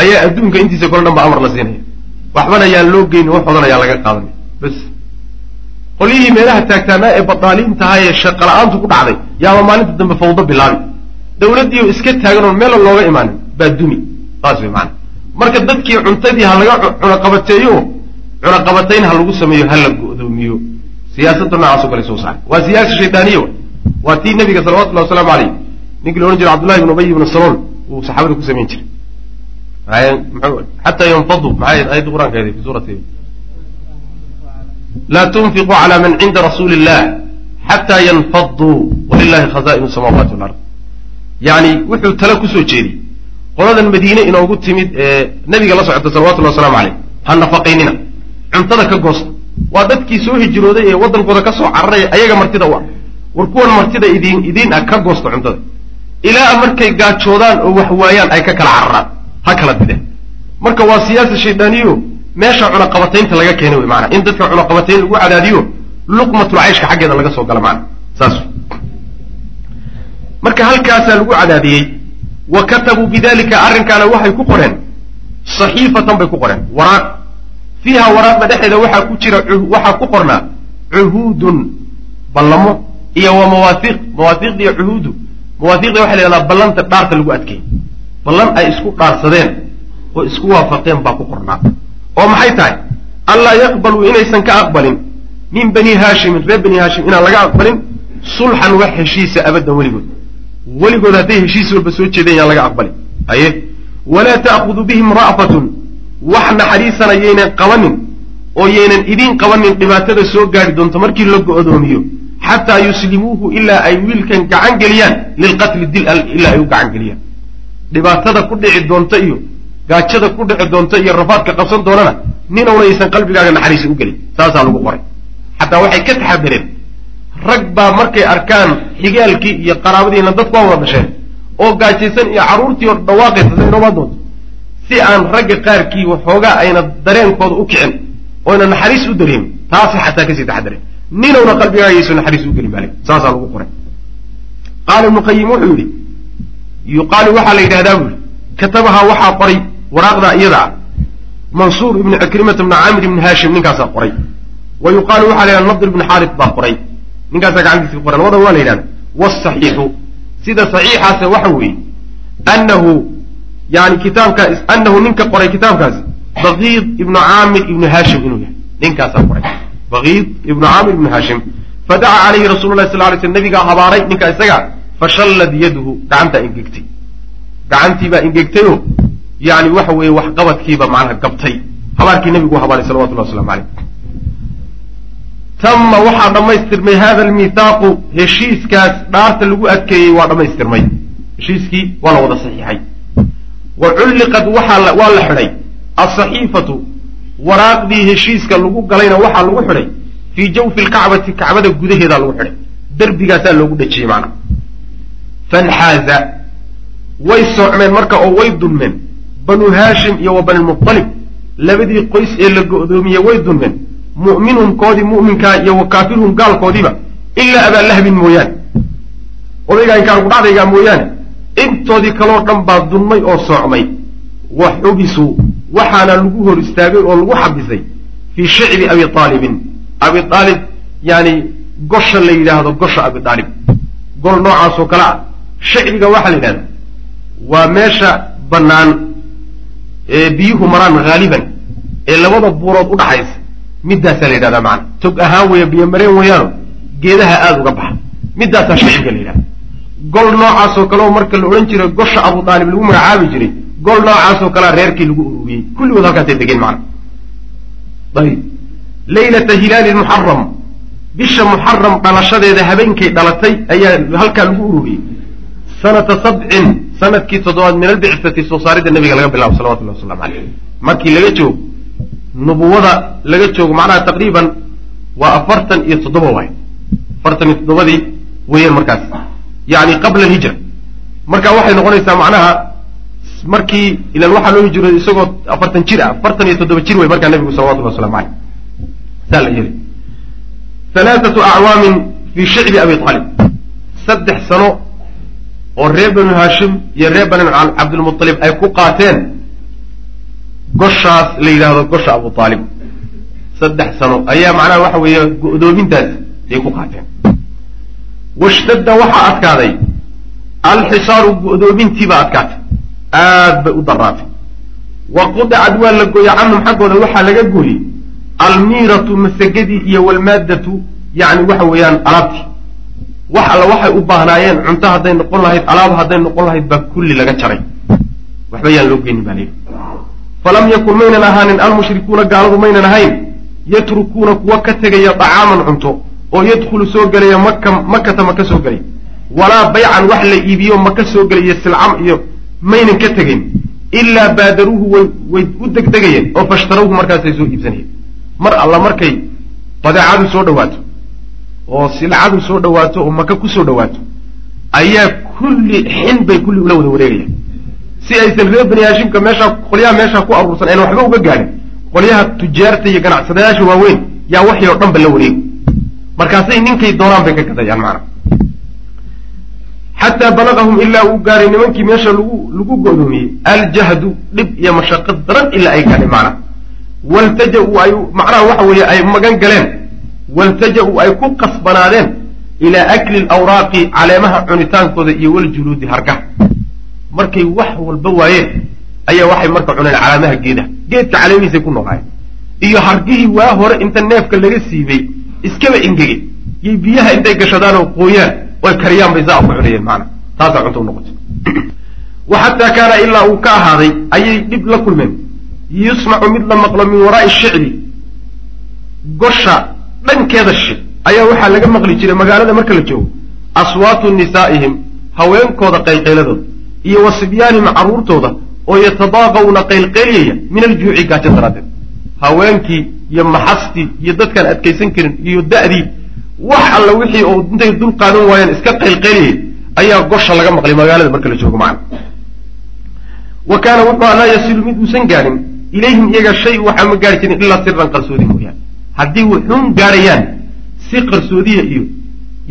ayaa adduunka intiisa kole dhan ba amar la siinaya. Waxbana yaan loo geynin waxoodan ayaa laga qaadanay bas qolyihii meelaha taagtaanaa ee badaaliintahaa ee shaqa la'aantu ku dhacday yaaba maalinta dambe fawdo bilaabi. Dawladdiio iska taagan oon meella looga imaanin baa dumi. Saas wey maana marka dadkii cuntadii ha laga cunaqabateeyo cunaqabatayn ha lagu sameeyo ha la go'doomiyo. Siyaasadda noocaasoo kale soo saaray waa siyaasa shaydaaniya wa. Waa tii nabiga salawatullahi wasalaamu caleyh ninkii la odhan jiray cabdullahi ibn ubay ibn salool uu saxaabada ku samayn jiray. Xataa yanfadu maxay ayadda qur'aanka fi suurati laa tunfiquu cala man cinda rasuuli illah xataa yanfaduu walilahi khaza'inu samaawaati walard yani wuxuu tala ku soo jeediyey qoladan madiine inoogu timid ee nabiga la socota salawatullahi waslamu caleyh ha nafaqaynina cuntada ka goosta waa dadkii soo hijrooday ee waddankooda ka soo cararaya ayaga martida u ah war kuwan martida idin idiin ah ka goosta cuntada ilaa markay gaajoodaan oo wax waayaan ay ka kala cararaan ha kala dideen marka waa siyaasa shaydaaniyo meesha cunaqabataynta laga keenay wey maana in dadka cunaqabatayn lagu cadaadiyo luqmatul cayshka xaggeeda laga soo gala maana saas. Marka halkaasaa lagu cadaadiyey wa katabuu bidalika arrinkaana waxay ku qoreen saxiifatan bay ku qoreen. Waraaq. Fiiha waraaqda dhexeeda waxaa ku jira waxaa ku qornaa cuhuudun ballamo iyo wa mawaahiiq mawaahiiqda iyo cuhuudu. Mawaahiqda waxa la yhahdaa ballanta dhaarta lagu adkeeyey. Ballan ay isku dhaarsadeen oo isku waafaqeen baa ku qornaa oo maxay tahay? Allaa yaqbaluu inaysan ka aqbalin. Min bani haashimin reer bani haashim inaan laga aqbalin sulxan wax heshiisa abaddan weligood. Weligood hadday heshiis walba soo jeedeen yaan laga aqbalin. Aye walaa ta'khudu bihim ra'fatun. Wax naxariisana yaynan qabanin oo yaynan idiin qabanin dhibaatada soo gaari doonto markii la go'doomiyo. Xataa yuslimuuhu ilaa ay wiilkan gacan geliyaan lilqatli dil ilaa ay u gacan geliyaan. Dhibaatada ku dhici doonta iyo gaajada ku dhici doonta iyo rafaadka qabsan doonana ninowna aysan qalbigaaga naxariisa u gelin. Saasaa lagu qoray. Xataa waxay ka taxadareen rag baa markay arkaan xigaalkii iyo qaraabadiina dadku waa wada dhasheen oo gaajaysan iyo carruurtii oo dhawaaqaysa sa inoomaan doonto. Si aan ragga qaarkii waxoogaa ayna dareenkooda u kicin oyna naxariis u dareemin taasay xataa ka sii taxadareen ninowna qalbigaagayso naxariis u gelin baale saasaa lagu qoray. Qaala ibnu qayim wuxuu yidhi yuqaalu waxaa la yidhahdaa buu yihi katabahaa waxaa qoray waraaqdaa iyada ah mansuur ibnu cikrimata ibnu caamir ibni haashim ninkaasaa qoray. Wa yuqaalu waxa la yidhahda nadr ibnu xaaris baa qoray. Ninkaasaa gacantiisi qoray labadan waa la yidhahda wsaxiixu sida saxiixaase waxa weeye anahu yani kitaabka anahu ninka qoray kitaabkaasi bakiid ibnu caamir ibnu haashim inuu yahay. Ninkaasaa qoray. Bakiid ibnu caamir ibnu haashim. Fadaca calayhi rasulu lahi sal lay sl nabigaa habaaray ninka isaga fashallad yaduhu gacantaa ingegtay. Gacantiibaa ingegtayoo yani waxa weeye waxqabadkiiba macnaha gabtay. Habaarkii nabigu u habaaray salawatullah waslamu aleyh tama waxaa dhammaystirmay hada almithaaqu heshiiskaas dhaarta lagu adkeeyey waa dhammaystirmay. Heshiiskii waa la wada saxiixay. Wa culliqat waxaa waa la xidhay. Alsaxiifatu waraaqdii heshiiska lagu galayna waxaa lagu xidhay. Fii jawfi lkacbati kacbada gudaheedaa lagu xidhay. Derbigaasaa loogu dhejiyey maanaa fanxaaza way soocmeen marka oo way dulmeen banu haashim iyo wa banilmuطalib labadii qoys ee la go'doomiyey way dulmeen mu'minhum koodii mu'minkaa iyo wa kaafirhum gaalkoodiiba ilaa abaalahabin mooyaane. Odaygaa inkaan kudhacdaygaa mooyaane intoodii kaloo dhan baa dulmay oo soocmay. Wa xubisu waxaana lagu hor istaagay oo lagu xabisay fii shicbi abi aalibin abi aalib yani gosha la yidhaahdo gosha abi aalib gol noocaasoo kale ah. Shicbiga waxaa la yidhahda waa meesha bannaan biyuhu maraan haaliban ee labada buurood u dhaxaysa middaasaa la yidhahdaa macana tog ahaan weeye biyo mareen weeyaano geedaha aada uga baxa. Middaasaa shicbiga la yidhahda gol noocaasoo kale oo marka la odhan jiray gosha abu aalib lagu magacaabi jiray gol noocaasoo kalea reerkii lagu ururiyey. Kulligood halkaasay degeen macana ayib laylata hilaali muxaram bisha muxaram dhalashadeeda habeenkay dhalatay ayaa halkaa lagu ururiyey. Sanata sabcin sannadkii toddobaad min albicati soo saaridda nabiga laga bilaabo salawatullahi waslamu caleyh markii laga joogo nubuwada laga joogo macnaha taqriiban waa afartan iyo toddoba waay. Afartan iyo toddobadii weeyaan markaas. Yani qabla alhijra. Marka waxay noqonaysaa macnaha markii ilan waxaa loo hijrooday isagoo afartan jir ah afartan iyo toddoba jir wey markaa nabigu salawatullah waslamu caleyh saa la yeli halaathatu acwaamin fii shicbi abi aalib saddex sano oo reer banu haashim iyo reer banu cabdilmualib ay ku qaateen goshaas la yidhaahdo gosha abu aalib saddex sano ayaa macnaha waxa weeye go-doomintaas ay ku qaateen. Washtadda waxaa adkaaday alxisaaru go-doomintiibaa adkaatay. Aad bay u daraatay wa qudicad waa la gooyey canhum xaggooda waxaa laga gooyey almiiratu masagadii iyo walmaaddatu yacni waxa weeyaan alaabtii wax alla waxay u baahnaayeen cunto hadday noqon lahayd alaab hadday noqon lahayd baa kulli laga jaray. Waxba yaan loo geynin baa layidhi falam yakun maynan ahaanin almushrikuuna gaaladu maynan ahayn yatrukuuna kuwa ka tegaya dacaaman cunto oo yadkhulu soo gelaya maka makata maka soo gelay walaa baycan wax la iibiyo maka soo gelaya silcam iyo maynan ka tegayn ilaa baadaruuhu way u degdegayeen oo fashtarawhu markaasay soo iibsanayeen. Mar alla markay badeecadu soo dhawaato oo silcadu soo dhawaato oo maka ku soo dhawaato ayaa kulli xin bay kulli ula wada wareegayaan. Si aysan reer bani haashimka meeshaa qolyaha meeshaa ku aruursan ayna waxba uga gaadhin qolyaha tujaarta iyo ganacsadayaasha waaweyn yaa waxii oo dhan ba la wareegi markaasay ninkay doonaan bay ka gadayaan macana xataa balagahum ilaa uu gaaray nimankii meesha lagu lagu godoomiyey aljahdu dhib iyo mashaqad daran ilaa ay gaadhay macnaha waltaja-uu ay macnaha waxa weeye ay magan galeen waltaja-uu ay ku qasbanaadeen ilaa akli lawraaqi caleemaha cunitaankooda iyo waljuluudi hargaha. Markay wax walba waayeen ayaa waxay marka cuneen calaamaha geedaha geedka caleemihiisay ku noolaayeen iyo hargihii waa hore inta neefka laga siibay iskaba ingege yay biyaha intay gashadaan oo qooyaan oy kariyaan bay saa ku cunayeen maana. Taasaa cunta u noqotay. Wa kaana ilaa uu ka ahaaday ayay dhib la kulmeen. Yusmacu mid la maqlo min waraa'i shicbi gosha dhankeeda shi ayaa waxaa laga maqli jiray magaalada marka la joogo. Aswaatu nisaa'ihim haweenkooda qaylqayladooda iyo wa carruurtooda oo yatadaaqawna qaylqayliyaya min aljuuci gaajo daraaddeed haweenkii iyo maxastii iyo dadkaan adkaysan karin iyo da'dii wax alla wixii oo intay dul qaadan waayeen iska qaylqayliyay ayaa gosha laga maqlay magaalada marka la joogo macana wa kaana wuxuu laa yasilu mid uusan gaadhin ilayhim iyaga shay waxaa ma gaari jirin ilaa siran qarsoodi mooyaane haddii wuxuun gaadhayaan si qarsoodiya iyo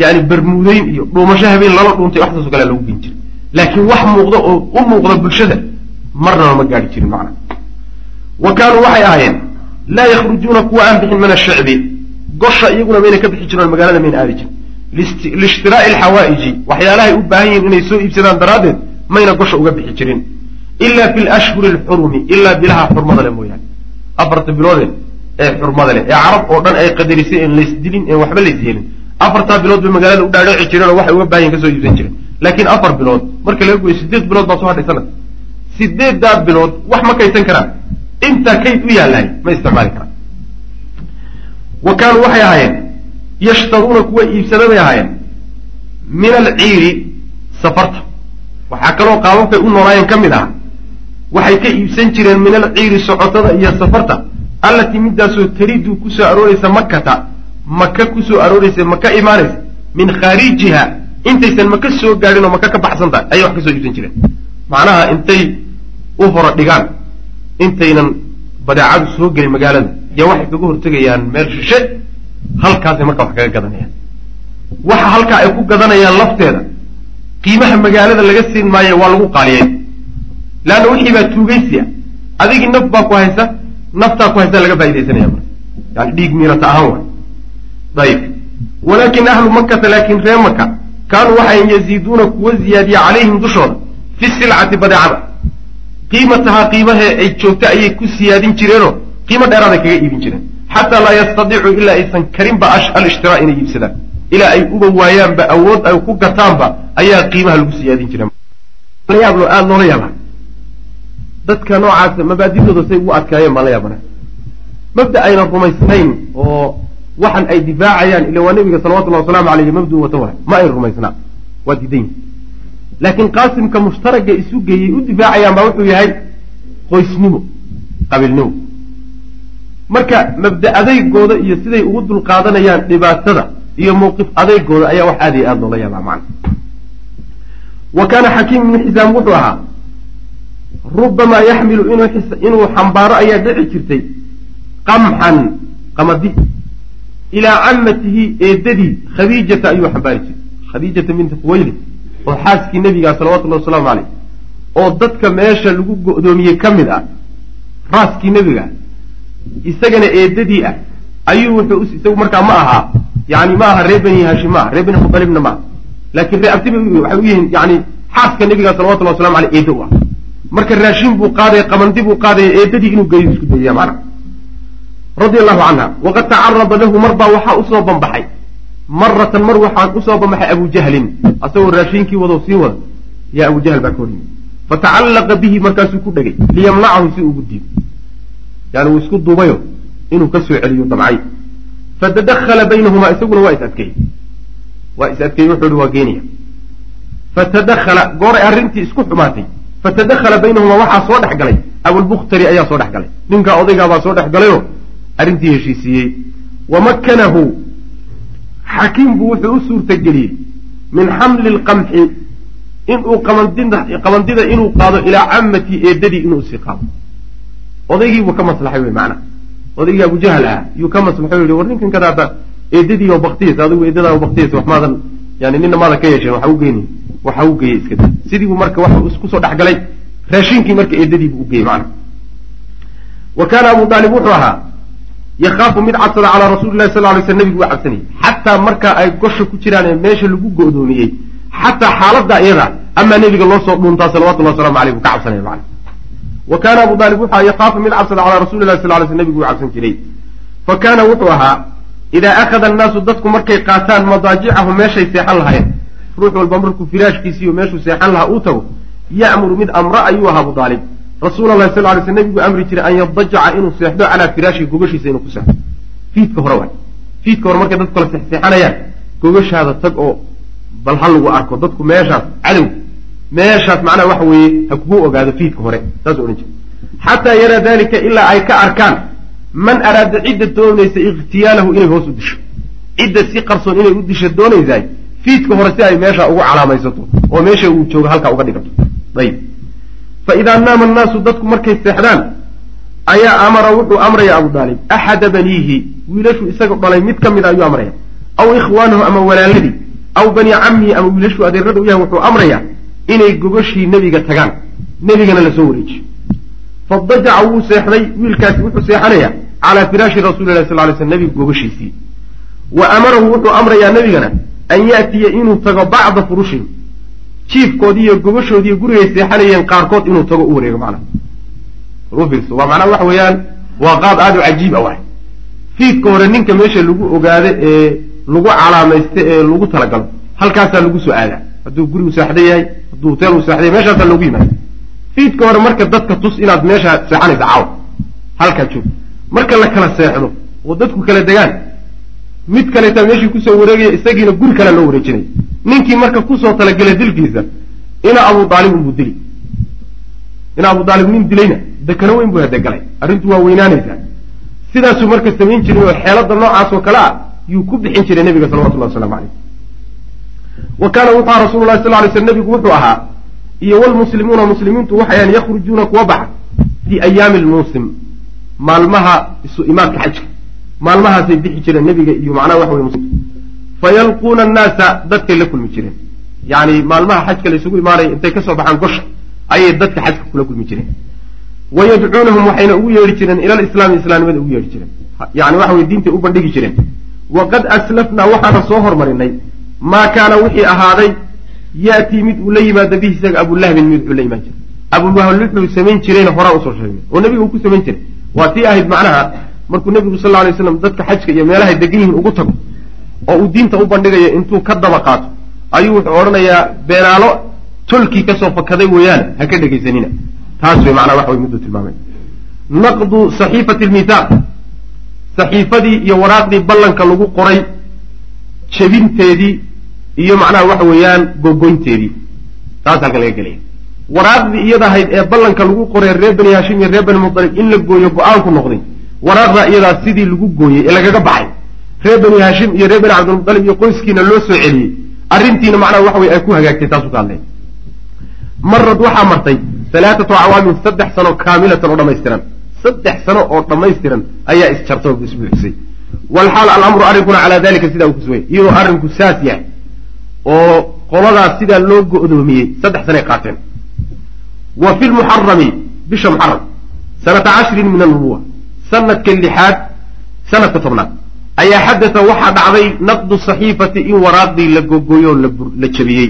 yani bermuudeyn iyo dhuumasho habeen lala dhuuntay waxdaasoo kale lagu gen jiray. Laakiin wax muuqda oo u muuqda bulshada marnaba ma gaadhi jirin macna. Wa kaanuu waxay ahaayeen laa yakhrujuuna kuwa aan bixin min ashicbi gosha iyaguna mayna ka bixi jireen magaalada mayna aadi jirin. Liishtiraa'i alxawaa'iji waxyaalahay u baahan yihiin inay soo iibsadaan daraaddeed mayna gosha uga bixi jirin. Ila fi lashhuri alxurumi ilaa bilaha xurmada leh mooyaane. Afarta biloode ee xurmada leh ee carab oo dhan ay qadarisay en laysdilin en waxba lays yeelin afartaa bilood bay magaalada u dhaadheci jireen oo waxay uga baahan yihiin ka soo iibsan jireen. Laakiin afar bilood marka laga goyo sideed bilood baa soo hadhay sanad. Sideeddaa bilood wax ma kaysan karaan. Intaa kayd u yaalahay ma isticmaali karaan. Wa kaanuu waxay ahaayeen yashtaruuna kuwa iibsada bay ahaayeen min alciiri safarta. Waxaa kaloo qaababkay u noolaayeen ka mid ah waxay ka iibsan jireen min alciiri socotada iyo safarta allatii midaasoo taridu ku soo arooraysa makata maka ku soo arooraysa maka imaanaysa min khaarijiha intaysan maka soo gaadhin oo maka ka baxsan tahay ayay wax ka soo iibsan jireen. Macnaha intay u hora dhigaan intaynan badeecadu soo gelin magaalada yaa waxay kaga hortegayaan meel shishe halkaasay marka wax kaga gadanayaan. Waxa halkaa ay ku gadanayaan lafteeda qiimaha magaalada laga siin maayo waa lagu qaaliyey leanna wixii baa tuugaysiya adigii naf baa ku haysa naftaa ku haysa laga faa'idaysanaya yani dhiig miirata ahaan waay. Ayib walaakin ahlu makata laakin ree maka kaanuu waxay yaziiduuna kuwa ziyaadiya calayhim dushooda fi silcati badeecada. Qiimatahaa qiimahee ay joogta ayay ku siyaadin jireenoo qiimo dheeraaday kaga iibin jireen. Xataa laa yastadiicu ilaa aysan karinba alishtiraa inay iibsadaan. Ilaa ay uba waayaanba awood ay ku gataanba ayaa qiimaha lagu siyaadin yaablo aada loola yaaba dadka noocaas mabaadidooda say ugu adkaayeen baan la yaabana mabda ayna rumaysnayn oo waxan ay difaacayaan ila waa nabiga salawatullahi wasalaamu aleyh mabdu wata waay ma ay rumaysnaa waa diidan laakiin qaasimka mushtaraga isu geeyey u difaacayaan baa wuxuu yahay qoysnimo qabiilnimo. Marka mabda adeygooda iyo siday ugu dulqaadanayaan dhibaatada iyo mawqif adeygooda ayaa wax aad iyo aada loola yaabaa macna. Wa kaana xakiim ibnu xisaam wuxuu ahaa rubamaa yaxmilu inuu xambaaro ayaa dhici jirtay qamxan qamadi ilaa camatihi eedadii khadiijata ayuu xambaari jiray. Khadiijata binti khuwaylid oo xaaskii nebiga salawatullahi wasalaamu caleyh oo dadka meesha lagu go'doomiyey ka mid ah raaskii nebiga isagana eedadii ah ayuu wuxuu isagu markaa ma ahaa yani ma aha reer bani hashim ma aha reer bani mutalibna ma aha. Laakiin ree abtiba waxay u yihiin yani xaaska nebiga salawatullahi waslamu aleyh eedda u ah marka raashin buu qaadaya qamandi buu qaadaya eedadii inuu geeyo isku dayaya macna radia allahu canha waqad tacarada lahu mar baa waxaa u soo banbaxay maratan mar waxaa u soo banbaxay abu jahlin. Asagoo raashinkii wado sii wada. Yaa abu jahl baa ka horyimi fatacallaqa bihi markaasuu ku dhegay liyamnacahu si ugu diido yani uu isku duubayo inuu ka soo celiyo damcay. Fatadakhala baynahumaa isaguna waa is adkeeyey. Waa is adkeeyey wuxuu hi waa geenaya fatadakhala gooray arrintii isku xumaatay fatadakhala baynahumaa waxaa soo dhex galay abulbukhtari ayaa soo dhex galay ninkaa odaygaabaa soo dhex galayoo arrintii heshiisiiyey wamakkanahu xakiim buu wuxuu u suurtageliyey min xamli lqamxi inuu qamandida inuu qaado ilaa camati eedadii inuu sii qaado odaygiibuu ka maslaxay wey macana odaygii abujahal ah yuu ka maslaxay o war ninkan kadaaba eedadii oo baktiyaysa adigu eedadaa baktiyaysa wax maadan yani nina maadan ka yeesheen waxa u geyni waxa u geeyey iska da sidiibuu marka wax iskusoo dhex galay raashinkii marka eedadiibuu u geeyey macana wa kaana abu aalib wuxuu ahaa yakaafu mid cabsada calaa rasuli lahi sal lay sl nebigu waa cabsanayay xataa markaa ay gosha ku jiraan ee meesha lagu go'doomiyey xataa xaaladda iyada amaa nebiga loo soo dhuuntaa salawatullahi waslamu aleyh buu ka cabsanaya macana wa kaana abu aalib wuxu aha yakaafu mid cabsada calaa rasuli lahi sal lay sl nebigu wuu cabsan jiray. Fa kaana wuxuu ahaa idaa akhada annaasu dadku markay qaataan madaajicahu meeshay seexan lahayen ruux walba markuu firaashkiisiiyo meeshuu seexan lahaa uu tago ya'muru mid amra ayuu ahaa abu aalib rasuula lahi sal lay sl nebigu amri jiray an yadajaca inuu seexdo calaa firaashihi gogashiisa inuu ku seexdo. Fiidka hore waay. Fiidka hore markay dadku kala seexseexanayaan gogashaada tag oo bal ha lagu arko dadku meeshaas cadow meeshaas macnaha waxa weeye ha kugu ogaado fiidka hore saas odhan jira xataa yaraa dalika ilaa ay ka arkaan man araada cidda doonaysa ikhtiyaalahu inay hoos u disho. Cidda si qarsoon inay u disho doonaysaay fiidka hore si ay meesha ugu calaamaysato oo meesha uu joogo halkaa uga dhigato. Ayib. Fa idaa naama annaasu dadku markay seexdaan ayaa amara wuxuu amraya abu daalib axada baniihi? Wiilashuu isaga dhalay mid ka mida ayuu amraya aw ikhwaanahu ama walaaladii aw bani cammihi? Ama wiilashuu adeerada u yahay wuxuu amrayaa inay gogoshii nebiga tagaan nebigana la soo wareejiyo. Fadajaca wuu seexday wiilkaasi wuxuu seexanayaa calaa firaashi rasuuli lahi sal lay sl nebiga gogoshiisii wa amarahu wuxuu amrayaa nebigana an yaatiya inuu tago bacda furushihim jiifkoodii iyo gogoshoodiiyo gurigay seexanayeen qaarkood inuu tago u wareego macnaha. Rufiirso waa macnaha waxa weeyaan waa qaab aada u cajiib a waay. Fiidka hore ninka meesha lagu ogaado ee lagu calaamaysta ee lagu talagalo halkaasaa lagu soo aadaa. Hadduu gurigu seexda yahay hadduu hoteel u seexday meeshaasaa loogu yimaada. Fiidka hore marka dadka tus inaad meesha seexanaysa caaw halkaa joog marka la kala seexdo oo dadku kala degaan mid kaleetaa meeshii ku soo wareegaya isagiina guri kale loo wareejinaya ninkii marka ku soo talagelay dilkiisa ina abu aalib unbuu dili ina abu aalib nin dilayna dekano weyn buu hadegalay arrintu waa weynaanaysaa. Sidaasuu marka samayn jiray oo xeelada noocaas oo kale ah yuu ku bixin jiray nebiga salawatullahi waslamu caleyh wa kaana wuxuu aha rasulu lahi sal lay sl nebigu wuxuu ahaa iyo wlmuslimuuna muslimiintu waxayan yakhrujuuna kuwa baxa fii ayaami lmuusim maalmaha isu imaadka xajka maalmahaasay bixi jireen nebiga iyo macnaha waxa wey muslimtu fayalquuna annaasa dadkay la kulmi jireen. Yacni maalmaha xajka la isugu intay ka soo baxaan gosha ayay dadka xajka kula kulmi jireen. Wayadcuunahum waxayna ugu yeedhi jireen ila alislaami islaamnimada ugu yeedhi jireen. Yani waxa weye diintay u bandhigi jireen. Waqad aslafnaa waxaana soo hormarinay maa kaana wixii ahaaday yaatii mid uu la yimaado bihi isaga abulahabin mid uu la imaan jiray. Abulahab wuxuu samayn jirayna horaa u soo sheegnay oo nebiga uu ku samayn jiray. Waa tii ahayd macnaha markuu nebigu sal alay slam dadka xajka iyo meelahay degan yihiin ugu tago oo uu diinta u bandhigayo intuu ka daba qaato ayuu wuxuu odhanayaa beenaalo tolkii ka soo fakaday weeyaan ha ka dhegaysanina. Taas wey macnaa waxa way mudduu tilmaamay naqdu saxiifati lmithaaq saxiifadii iyo waraaqdii ballanka lagu qoray jebinteedii iyo macnaha waxa weeyaan gogoynteedii. Taas halkan laga gelaya waraaqdii iyada ahayd ee ballanka lagu qoray reer bani hashim iyo reer bani mutalib in la gooyo go'aanku noqday waraaqdaa iyadaa sidii lagu gooyey ee lagaga baxay. Reer bani hashim iyo reer bani cabdilmutalib iyo qoyskiina loo soo celiyey. Arrintiina macnaha waxa weye ay ku hagaagtay taasu ka hadlay. Marad waxaa martay alaaatu acwaamin saddex sano kaamilatan oo dhamaystiran saddex sano oo dhammaystiran ayaa isjarta oo isbuuxisay walxaal alamru arrinkuna calaa dalika sidaa uu kusugay iyadoo arrinku saas yahay oo qoladaas sidaa loo go'doomiyey saddex sanay qaateen. Wa fi lmuxarami bisha muxaram sanata cashrin min alnubuwa sanadka lixaad sanadka tobnaad. Ayaa xadata waxaa dhacday naqdu saxiifati in waraaqdii la gogoyo o la jabiyey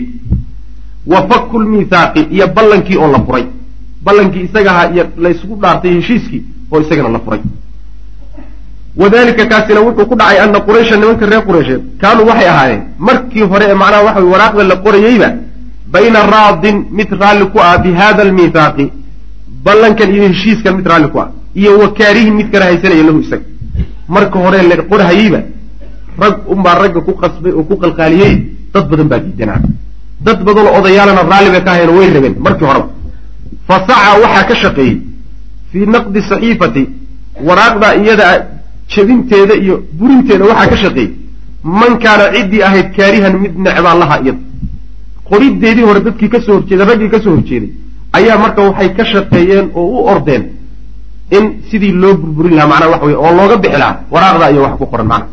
wa faku lmithaaqi iyo ballankii oo la furay. Ballankii isaga ahaa iyo laysgu dhaartay heshiiskii oo isagana la furay. Wadalika kaasina wuxuu ku dhacay ana quraysha nimanka reer qureysheed kaanuu waxay ahaayeen markii hore ee macnaha waxa waraaqda la qorayeyba bayna raadin mid raalli ku ah bi hada almithaaqi ballankan iyo heshiiskan mid raalli ku ah iyo wakaarihin mid kala haysanaya lahu isaga. Marka hore la qorhayeyba rag unbaa ragga ku qasbay oo ku qalqaaliyey dad badan baa diidanaa. Dad badanoo odayaalana raalli bay ka hayan way rabeen markii horeba fa saca waxaa ka shaqeeyey fii naqdi saxiifati waraaqdaa iyada jebinteeda iyo burinteeda waxaa ka shaqeeyey. Man kaana ciddii ahayd kaarihan mid necbaa laha iyada qoriddeedii hore dadkii ka soo horjeeday raggii ka soo horjeeday ayaa marka waxay ka shaqeeyeen oo u ordeen in sidii loo burburin lahaa macnaa waxa wey oo looga bixi lahaa waraaqdaa iyo wax ku qoran macna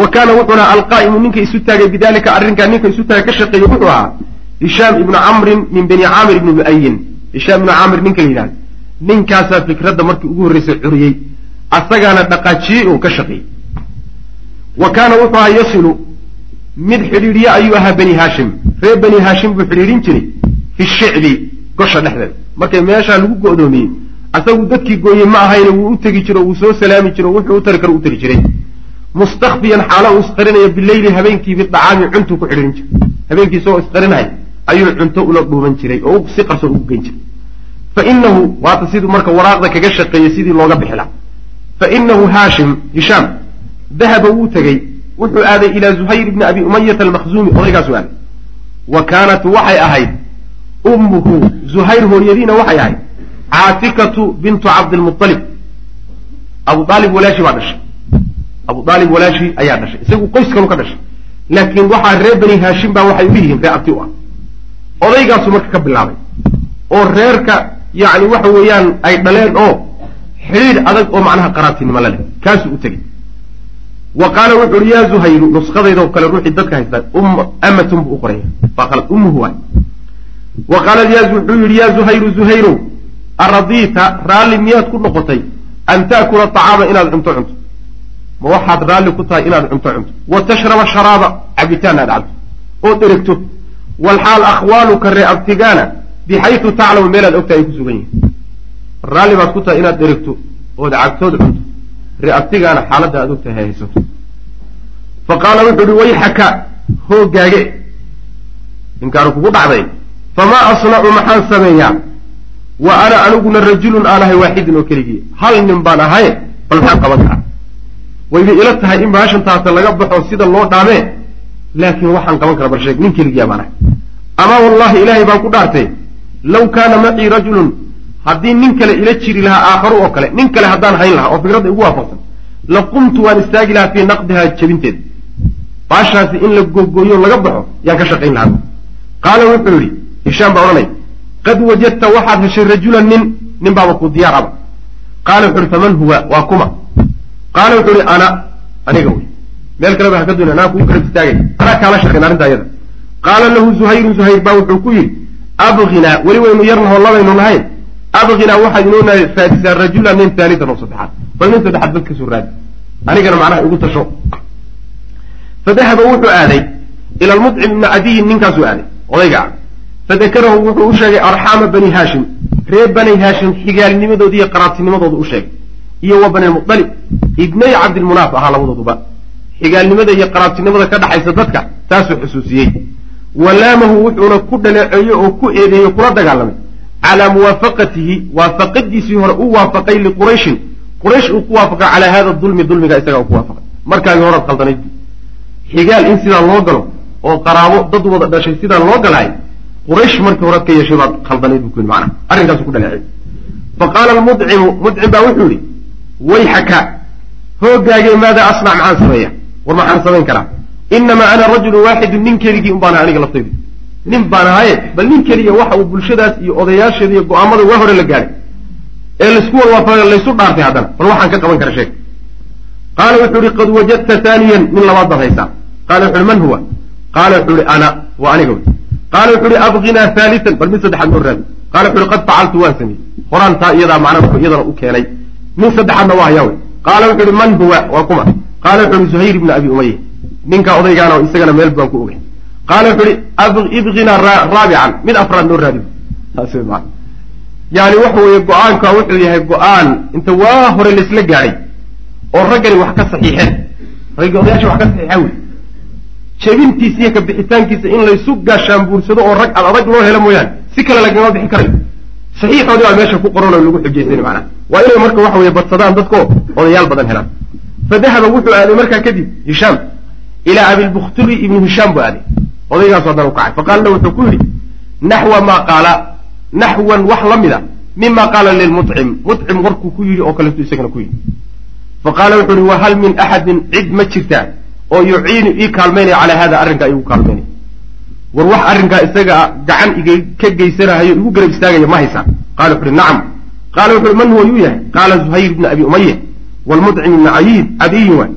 wa kaana wuxuuna alqaa'imu ninka isu taagay bidalika arrinkaa ninka isu taagay ka shaqeeyey wuxuu ahaa hishaam ibnu camrin min bani caamir ibni lu'ayin hishaam ibnu camir ninka la yidhahda ninkaasaa fikradda markii ugu horreysay curiyey asagaana dhaqaajiyey oo ka shaqeeyey. Wa kaana wuxuu ahaa yasilu mid xidhiidhiye ayuu ahaa bani haashim. Reer bani haashim buu xidhiidhin jiray fi shicbi gosha dhexdeeda. Markay meeshaa lagu go'doomiyey asagu dadkii gooyey ma ahayne wuu u tegi jiro wuu soo salaami jiro wuxuu u tari karo u tari jiray. Mustakfiyan xaalo uu isqarinaya bileyli habeenkii bidacaami cuntuu ku xidhiidhin jiray habeenkii isagoo isqarinaya ayuu cunto ula dhuuban jiray oo si qarsoon ugu geyn jiray. Fa inahu waata siduu marka waraaqda kaga shaqeeyey sidii looga bixi laha fa inahu haashim hishaam dahaba wuu tegey. Wuxuu aaday ilaa zuhayr ibni abi umayata almakhzuumi odaygaasu aaday. Wa kaanat waxay ahayd ummuhu zuhayr hooyadiina waxay ahayd caatikatu bintu cabdilmualib abu aalib walaashi baa dhashay. Abu aalib walaashi ayaa dhashay. Isagu qoys kalu ka dhashay. Laakiin waxaa reer bani haashim baa waxay u yihiin ree abti u ah. Odaygaasu marka ka bilaabay. Oo reerka yacni waxa weeyaan ay dhaleen oo xidhiidh adag oo macnaha qaraabtinimo la leh. Kaasuu u tegey. Wa qaala wuxu uhi yaa zuhayru nuskhadaydoo kale ruuxii dadka haysta amatun buu u qoraya waa qalad ummuhu waay. Wa qaala wuxuu yidhi yaa zuhayru zuhayrow aradiita raalli miyaad ku noqotay an ta'kula acaama inaad cunto cunto ma waxaad raalli ku tahay inaad cunto cunto wa tashraba sharaaba cabitaan aad cabto ood eregto walxaal akhwaaluka ree abtigaana bixaytu taclamu meelaad ogtahay ay ku sugan yihiin raalli baad ku tahay inaad eregto ood cabtood cunto ree abtigaana xaaladda aad ogtahay hay haysato fa qaala wuxuu uhi wayxaka hoogaage inkaaru kugu dhacday famaa asnacu maxaan sameeyaa wa ana aniguna rajulun aan ahay waaxidin oo keligii. Hal nin baan ahaye bal maxaan qaban karaa wayba ila tahay in baashan taata laga baxo sida loo dhaamee laakiin waxaan qaban kara bal sheeg nin keligiyaa baan ahay. Amaa wallahi ilaahay baan ku dhaartay law kaana macii rajulun haddii nin kale ila jiri lahaa aakharu oo kale nin kale haddaan hayn lahaa oo fikradda igu waafaqsan la qumtu waan istaagi lahaa fii naqdihaa jebinteed baashaasi in la googooyo laga baxo yaan ka shaqayn lahaa. Qaala wuxuu yidhi hishaam baa odhanay qad wajadta waxaad heshay rajulan nin nin baaba ku diyaar aba qaala wuxu uhi faman huwa waa kuma qaala wuxuu ihi ana aniga wey meel kaleba haka dooni anaa kugu garab istaagay anaa kaala shaqayn arrintaa iyada qaala lahu zuhayrun zuhayr baa wuxuu ku yidhi abginaa weli waynu yarnahoo labaynu nahayn abqinaa waxaad inoo raadisaa rajula nin haalitan oo saddexaad bal nin saddexaad bad ka soo raadi anigana macnaha igu tasho fadahaba wuxuu aaday ila lmudcim ibni cadiyin ninkaasuu aaday odayga fadakarahu wuxuu u sheegay arxaama bani haashim reer bani haashim xigaalnimadooda iyo qaraabtinimadooda u sheegay iyo wa bani mualib ibnay cabdilmunaaf ahaa labadooduba xigaalnimada iyo qaraabtinimada ka dhaxaysa dadka taasuu xusuusiyey walaamahu wuxuuna ku dhaleeceeyo oo ku eedeeyo kula dagaalamay calaa muwaafaqatihi waafaqadiisii hore u waafaqay liqurayshin quraysh uu ku waafaqay calaa hada dulmi dulmiga isagaa uu ku waafaqay markaagi horaad khaldanayd xigaal in sidaa loo galo oo qaraabo dad wada dhashay sidaa loo galahay quraysh markii horead ka yeeshay baad khaldanayd buu ku yidhi macnaha arrinkaasu ku dhaleecay. Fa qaala almudcimu mudcim baa wuxuu yidhi wayxaka hoogaagee maada asnac maxaan sameeya war maxaan samayn karaa? Inamaa ana rajulu waaxidun nin keligii un baan ahay aniga laftaydu nin baan ahaye bal nin keliya waxa uu bulshadaas iyo odayaasheeda iyo go'aamada waa hore la gaadhay ee laysku walwaafa laysu dhaartay haddana bal waxaan ka qaban kara sheeg. Qaala wuxuu ihi qad wajadta taaniyan min labaad baad haysaa. Qaala wuxu uhi man huwa? Qaala wuxuu ihi ana waa aniga. wy qaala wuxuu ihi abqinaa haalitan bal mid saddexaad noo raadi qaala wuxu uhi qad facaltu waan sameeyey horaan taa iyadaa macnaa wuxuu iyadana u keenay min saddexaadna waa hayaa wey qaala wuxu uhi man huwa waa kuma qaala wuxu uhi zuhayr ibna abi umaya ninkaa odaygaana isagana meel baan ku ogay qaala wuxu uhi ibqinaa raabican mid afraad noo raadi wey maana yani waxa weeye go'aanka wuxuu yahay go'aan inta waa hore laisla gaadhay oo raggani wax ka saxiixeen raggi odayaasha wax ka saxiixeen wey jebintiisa iyo ka bixitaankiisa in laysu gaashaanbuursado oo rag ad adag loo helo mooyaane. Si kale lagama bixin karayo saxiixoodii baa meesha ku qoran oo lagu xujaysan macnaha. Waa inay marka waxa weye badsadaan dadko odayaal badan helaan. Fa dahaba wuxuu aaday markaa kadib hishaam ilaa abilbukhturi ibnu hishaam buu aaday. Odaygaasu haddana u kacay faqaalna wuxuu ku yidhi naxwa maa qaala naxwan wax la mida mima qaala lilmucim mucim warkuu ku yidhi oo kaleetu isagana ku yidhi. Fa qaala wuxuu yihi wahal min axadin cid ma jirtaa oo yuciinu ii kaalmaynaya calaa hada arrinkaa igu kaalmaynaya war wax arrinkaa isaga gacan ka geysanahayo igu garab istaagaya ma haysaa qala wuxu uhi nacam. Qaala wuxu uhi man huwa yuu yahay? Qaala zuhayr ibna abi umaya wlmudcim ibna cayiid cadiyin waay.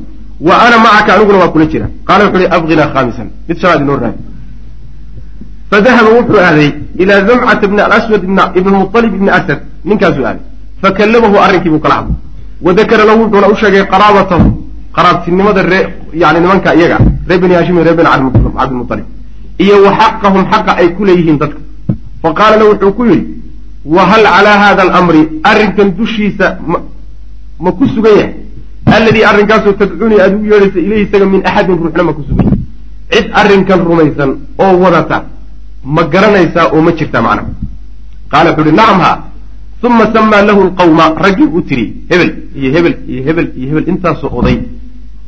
Wa ana macaka aniguna waa kula jira. Qaala wuxu uhi abqinaa khaamisan. Mid shanaad inoo raadi. Fadahaba wuxuu aaday ilaa zamcata bni alaswad ibn mualib ibni asad. Ninkaasuu aaday. Fakallamahu arrinkii buu kala hadlay. Wadakara lahu wuxuuna u sheegay qaraabatahu qaraabtinimada ree yani nimanka iyaga reer bani hashim iyo reer bani cabdilmualib iyo wa xaqahum xaqa ay ku leeyihiin dadka fa qaala lahu wuxuu ku yidhi wa hal calaa hada alamri? Arrinkan dushiisa ma ku sugan yahay. Alladii arrinkaasoo tadcuunii aada ugu yeedhaysa ilayhi isaga min axadin ruuxna ma ku sugan yahay. Cid arrinkan rumaysan oo wadata ma garanaysaa oo ma jirtaa macnaha qaala wuxuu uhi nacam ha uma samaa lahu lqawma raggii u tiri hebel iyo hebel iyo hebel iyo hebel intaasoo oday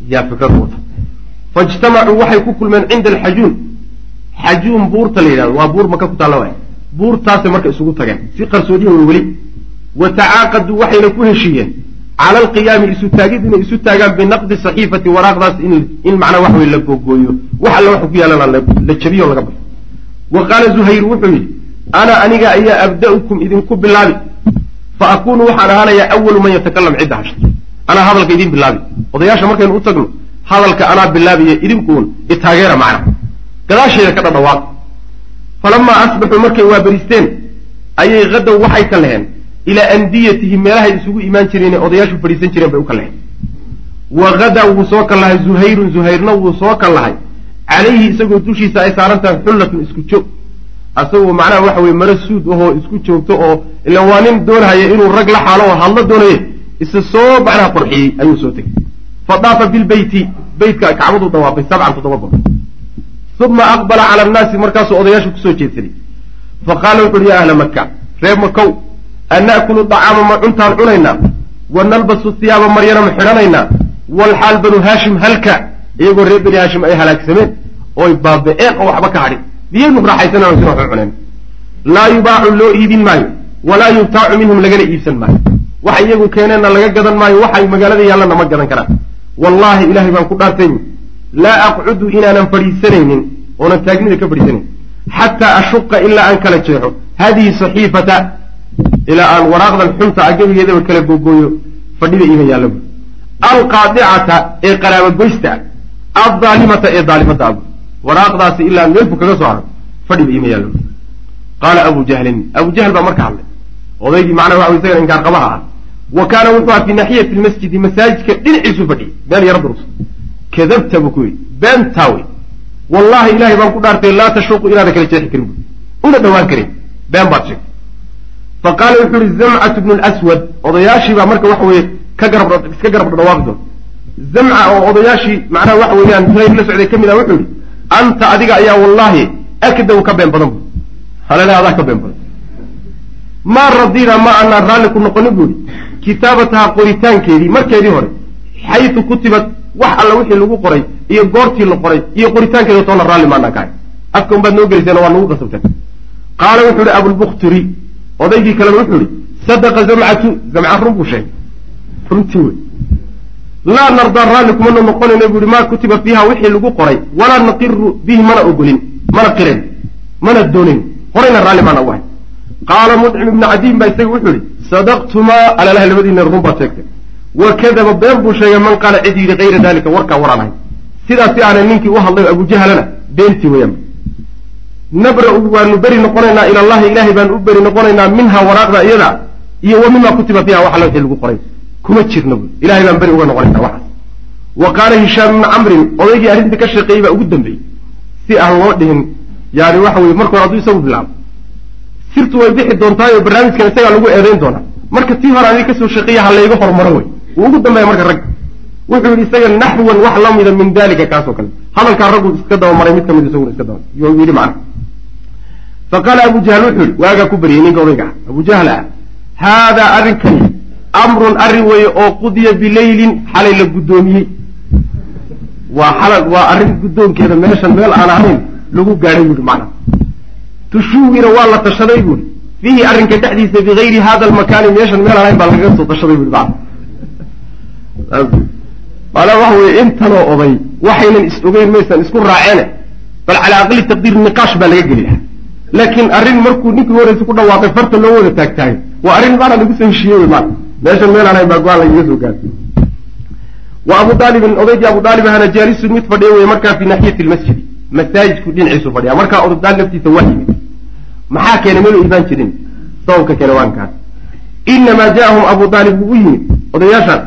yaa fikrad wata faijtamacuu waxay ku kulmeen cinda alxajuun. Xajuun buurta la yidhahdo waa buur maka ku taalla waay buurtaasay marka isugu tageen si qarsoodiya wey weli. Wa tacaaqaduu waxayna ku heshiiyeen cala alqiyaami isu taagid inay isu taagaan binaqdi saxiifati waraaqdaas in macnaa wax wey la googooyo. Wax alla waxa ku yaalana la jabiyo laga baxo. Wa qaala zuhayr wuxuu yidhi ana aniga ayaa abda'ukum idinku bilaabi. Fa akunu waxaan ahaanayaa awalu man yatakalam cidda hasha anaa hadalka idin bilaabi. Odayaasha markaynu u tagno hadalka anaa bilaabiya idinkuun itaageera macna. Gadaasheeda ka dhadhawaaq. Falamaa asbaxuu markay waaberiisteen ayay hadow waxay ka leheen ilaa andiyatihim meelahay isugu imaan jireen ee odayaashu fadhiisan jireen bay u ka leheen. Wa hadaa wuu soo kal lahay zuhayrun zuhayrna wuu soo kal lahay. Calayhi isagoo dushiisa ay saaran tahay xullatun isku joog asagoo macnaha waxa weye maro suud ahoo isku joogto oo ilan waa nin doonhaya inuu rag la xaalo oo hadlo doonaye isa soo macnaha qurxiyey? Ayuu soo tegey. Fa daafa bilbeyti beytka kacbaduu dawaafay sabcan toddoba boqol uma aqbala cala annaasi markaasuu odayaashu ku soo jeedsaday fa qaala wuxu uhi ya ahla maka reer makow an na'kulu dacaama ma cuntaan cunaynaa? Wa nalbasu hiyaaba maryana ma xidhanaynaa? Walxaal banu haashim halka? Iyagoo reer bani haashim ay halaagsameen oy baaba-een oo waxba ka hadhin. Biyaynu raaxaysanano sina waxu cuneen laa yubaacu loo iibin maayo walaa yubtaacu minhum lagana iibsan maayo waxa iyagu keeneenna laga gadan maayo waxay magaalada yaallanna ma gadan karaan. Wallaahi ilaahay baan ku dhaartay. Laa aqcudu inaanan fadhiisanaynin oonan taagnida ka fadhiisanayn xataa ashuqa ilaa aan kala jeexo. Hadihi saxiifata ilaa aan waraaqdan xunta a gebigeedaba kala googooyo fadhida iima yaalla bu alqaadicata ee qaraabagoysta aldaalimata ee daalimada abu. Waraaqdaasi ilaa meelbu kaga soo haro fadhiba iima yaallo qaala abu jahlin abu jahl baa marka hadlay. Odaygii macnaha waxa isagana inkaar qabaha ah wa kaana wuxuu aha fi naaxiyati lmasjidi masaajidka dhinaciisu fadhiyay meel yaro durugsa kadabta buu ku yidhi beentaa wey wallahi ilahay baan ku dhaartay laa tashuqu inaada kala jeexi karin bu una dhawaan karin been baad sheegtay fa qaala wuxuu yihi zamcatu bnu lswad odayaashiibaa marka waxa weye ka garab iska garab dhawaaqi doonta zamca oo odayaashii macnaha waxa weeyaan reer la socday ka mid ah wuxuu yihi anta adiga ayaa wallahi akdaw ka been badan bu halale adaa ka been badan maa radina ma aanaan raalli ku noqonin bu ihi kitaabataha qoritaankeedii markeedii hore xaytu kutibat wax alla wixii lagu qoray iyo goortii la qoray iyo qoritaankeeda toona raalli maanaan kahay afka unbaad noo geliseen waa nagu qasabteen qaala wuxuu ihi abulbukhturi odaygii kalena wuxuu ihi sadaqa zamcatu. Zamca run buu sheegay. Runtii wey. Laa nardaa raalli kumana noqonayna bu ihi maa kutiba fiiha wixii lagu qoray. Walaa naqiru bihi mana ogolin mana qiren mana doonin. Qorayna raalli maana uahay qaala mudcim ibnu cadiin baa isaga wuxuu yihi sadaqtumaa alalaha labadiina run baad sheegtay wa kadaba been buu sheegay man qaala cid yidhi kayra dalika warkaa waraan ahay sidaas si aanay ninkii u hadlay abujahalana beentii weeyaan nabra-u waanu beri noqonaynaa ila allahi ilahay baanu u beri noqonaynaa minha waraaqda iyada iyo wa mima kutiba fiiha wax alla lagu qoray kuma jirna buy ilahay baan beri uga noqonaynaa waxaas wa qaala hishaam ibnu camrin odaygii arrinta ka shaqeeyey baa ugu dambeeyey si aan loo dhihin yani waxa weye marka hore hadduu isagu bilaabo sirtu way bixi doontaayoo barnaamijkan isagaa lagu eedayn doonaa marka tii hore aniga ka soo shaqeeya ha layga hormaro wey wuu ugu dambeeya marka ragga wuxuu yihi isaga naxwan wax la mida min dalika kaasoo kale. Hadalkaa raggu iska dabamaray mid ka mid isaguna iska daba yidhi fa qaala abu jahal wuxuu yihi waagaa ku baryay ninka odayga ah? Abu jahl ah haadaa arrinkani amrun arrin weeye oo qudiya bileylin xalay la guddoomiyey. Waa xala waa arrin guddoonkeeda meeshan meel aan ahayn lagu gaadhay buuhi macna tushuwira waa la tashaday buuhi fiihi arrinka dhexdiisa bigayri hada almakaani meeshan meel ahayn baa lagaga soo tashaday buuhi macna waxa weye intanoo oday waxaynan is ogeyn maysan isku raaceene bal calaa aqli taqdiir niqaash baa laga geli lahaa laakiin arrin markuu ninkii horeysa ku dhawaaqay farta loo wada taagtaagay waa arrin maana lagu soo heshiiyey maana meeshan meel ahayn baa go'aan lagaga soo gaadhay wa abu aalibin odaygii abu aalib ahana jaalisun mid fadhiya wey markaa fi naaxiyati lmasjidi masaajidku dhinaciisu fadhiya markaa odayaal laftiisa waa yimid maxaa keenay melu imaan jirin? Sababka keena waankaas inamaa jaahum abu aalib wuu u yimid odayaashaas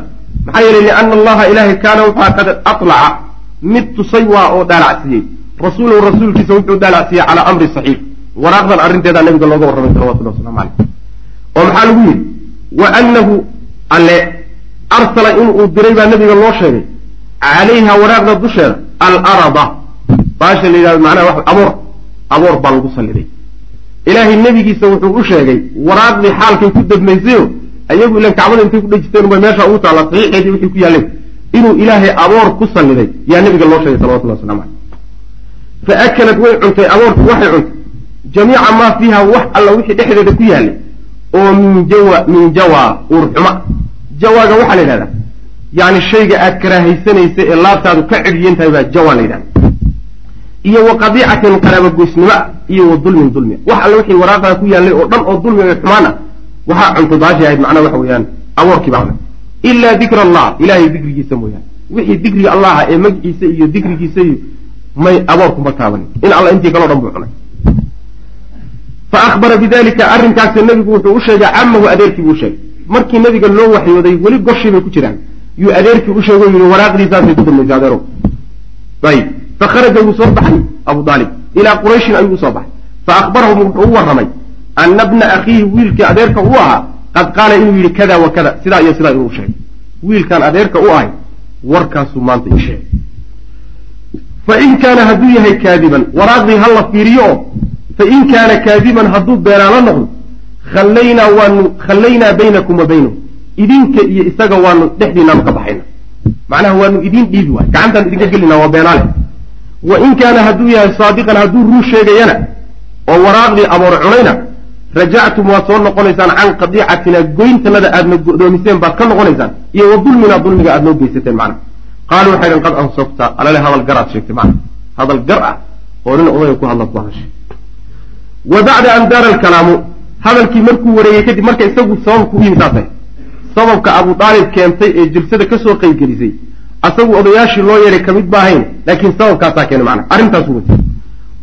maxaa yeelay liana allaha ilahay kaana wuxua qad alaca mid tusay waa oo dhaalacsiiyey rasuulahu rasuulkiisa wuxuu dhaalacsiiyey calaa amri saxiix. Waraaqdan arrinteedaa nabiga looga warramay salawatullah waslamu caleyh oo maxaa lagu yidhi wa anahu alle arsala inuu diray baa nabiga loo sheegay. Calayha waraaqda dusheeda alarada. Baasha la yidhahdo macnaha wa aboor. Aboor baa lagu salliday ilaahay nebigiisa wuxuu u sheegay waraaqdii xaalkay ku dambmaysayo ayagu ilan kacbada intay ku dhejisteen ubay meesha ugu taalla saxiixeedii wixii ku yaalleen inuu ilaahay aboor ku salliday yaa nabiga loo sheegay salawatullah waslamu caleyh fa akalat way cuntay aboorku waxay cuntay. Jamiica maa fiiha wax alla wixii dhexdeeda ku yaallay oo min jawa min jawa uurxuma jawaaga waxaa la yidhahdaa yani shayga aad karaahaysanaysa ee laabtaadu ka cidhiyan tahay baa jawa la yidhahda iyo wa qadiicatin qaraabagoysnimo iyo wa dulmin dulmi. Wax alla wixii waraaqdaa ku yaallay oo dhan oo dulmi ee xumaan ah waxaa cuntay baashii ahayd macnaa waxa weeyaan aboorkii baa cunay ilaa dikra allah ilahay dikrigiisa mooyaane. Wixii dikriga allaha ee magciisa iyo dikrigiisa iyo may aboorkuma taabanin in alla intii kaleo dhan buu cunay. Fa ahbara bidalika arrinkaasi nebigu wuxuu u sheegay camahu adeerkii buu sheegay. Markii nabiga loo waxyooday weli goshii bay ku jiraan. Yuu adeerkii u sheego yihi waraaqdiisaasay ku dambaysay adeero ayib fa kharaja wuu soo baxay abu aalib ilaa qurayshin ayuu u soo baxay fa akhbarahum wuxuu u warramay ana bna akhiihi wiilkii adeerka u ahaa qad qaala inuu yidhi kada wa kada sidaa iyo sidaa inuu sheegay wiilkaan adeerka u ahay warkaasuu maanta ii sheegay fain kaana hadduu yahay kaadiban waraaqdii ha la fiiriyo oo fain kaana kaadiban hadduu beenaalo noqdo hallaynaa waanu khallaynaa baynakum wa baynahum idinka iyo isaga waanu dhexdiinaanu ka baxayna macnaha waanu idiin dhiibi waay gacantaan idinka gelinaa waa beenaale wa in kaana hadduu yahay saadiqan hadduu ruu sheegayana oo waraaqdii aboor cunayna rajactum waad soo noqonaysaan can qadiicatina goyntanada aadna go'doomiseen baad ka noqonaysaan iyo wa dulminaa dulmiga aad noo geysateen macna. Qaaluu waxay dhan qad ansabta alale hadal garaad sheegtay macna. Hadal gar ah oo nin odaya ku hadlaad ku hadashay wa bacda an daara alkalaamu hadalkii markuu wareegay kadib marka isagu sababku u yimi saasay. Sababka abu aalib keentay ee jilsada ka soo qaybgelisay asagu odayaashii loo yeehay ka mid ma ahayn laakiin sababkaasaa keenay macna. Arrintaasu watay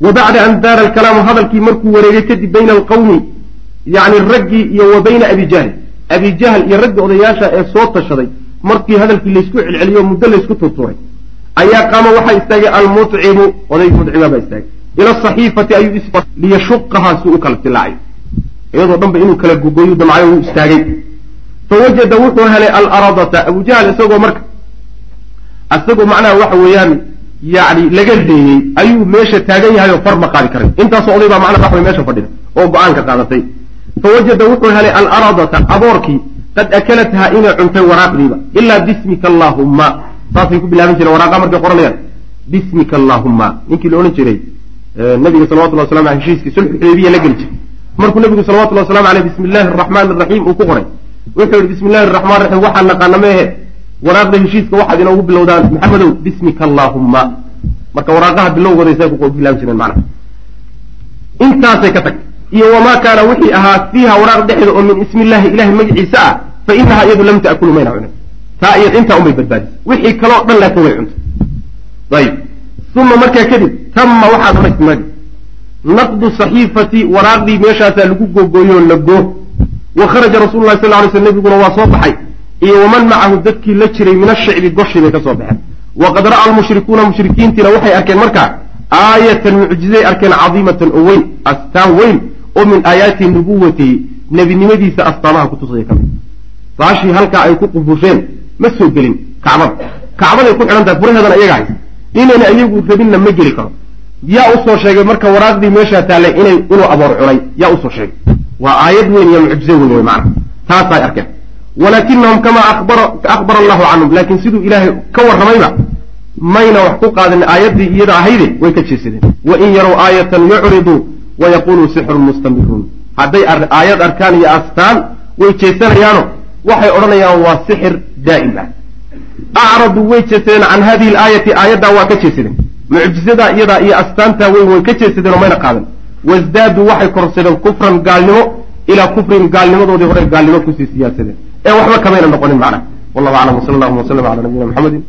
wa bacda an daara alkalaamu hadalkii markuu wareegay kadib bayna alqawmi yacni raggii iyo wa bayna abi jahl. Iyo raggii odayaasha ee soo tashaday markii hadalkii laysku celceliyo muddo laysku turturay. Ayaa qaama waxaa istaagay almucimu odayg mucimaabaa istaagay. Ila saxiifati ayuu is liyashuqahaa si u kala dilaacay iyadoo dhanba inuu kala gogoyu damcayo wuu istaagay. Fawajada wuxuu helay alaradata. Abu jahl isagoo marka isagoo macnaha waxa weeyaan yani laga reeyey ayuu meesha taagan yahay oo far ma qaadi karay intaasoo oday baa macnaha waxa meesha fadhida oo go'aanka qaadatay. Fawajada wuxuu helay alaradata aboorkii qad akalathaa inay cuntay waraaqdiiba. Ilaa bismika allaahumma. Saasay ku bilaaban jireen waraaqa markay qoranayaan bismika allaahumma. Ninkii la odhan jiray nabiga salawatullah waslamu aleh heshiiskii sulxu xudaybiya la geli jiray. Markuu nabigu salawatullahi waslamu aleyh bismi illahi araxmaani araxiim uu ku qoray wuxuu yihi bismi illahi araxmaan raxiim waxaan naqaana meehe waraaqda heshiiska waxaad inoogu bilowdaan maxamedow bismika allaahumma. Marka waraaqaha bilowgooday say ku bilaabi jireen macnaha intaasay ka tag. Iyo wamaa kaana wixii ahaa fiiha waraaq dhexeeda oo min ismi illahi ilahay magaciisa ah fa inahaa iyadu lam taakulu mayna cunin taa iyad intaa unbay badbaadisay wixii kaloo dhan laakin way cuntay. Ayib. Uma markaa kadib tama waxaa dhamaystimadi naqdu saxiifati waraaqdii meeshaasaa lagu googooyo la goo wa kharaja rasulu lahi sal ly sl nabiguna waa soo baxay iyo waman macahu dadkii la jiray min ashicbi goshii bay ka soo baxeen. Waqad ra'a almushrikuuna mushrikiintiina waxay arkeen markaa aayatan mucjizay arkeen cadiimatan oo weyn astaan weyn oo min aayaati nubuwatihi nebinimadiisa astaamaha kutusaya ka mid. Baashii halkaa ay ku qubusheen ma soo gelin kacbada. Kacbaday ku xidhan tahay furaheedana iyaga haysa inayna iyagu rabinna ma geli karo. Yaa u soo sheegay marka waraaqdii meeshaa taallay inay inuu aboor cunay yaa u soo sheegay. Waa aayad weyn iyo mucjizo weyn wey macana taasay arkeen walaakinahum kamaa akhbara allahu canhum. Laakiin siduu ilaahay ka warramayba mayna wax ku qaadin aayaddii iyada ahayde way ka jeesadeen. Wain yarow aayatan yucriduu wayaquluu sixrun mustamirun hadday aayad arkaan iyo astaan way jeesanayaano waxay odhanayaan waa sixir daa'im ah. Acraduu way jeesadeen can hadihi alaayati aayaddaa waa ka jeesadeen. Mucjizadaa iyadaa iyo astaantaa weyn way ka jeesadeen oo mayna qaadan. Wasdaaduu waxay korsadeen kufran gaalnimo ilaa kufrin gaalnimadoodii hore gaalnimo ku sii siyaasadeen ee waxba kamayna noqonin macnaha wallahu aclam wsala allahuma wasalam cala nabiyina maxamedin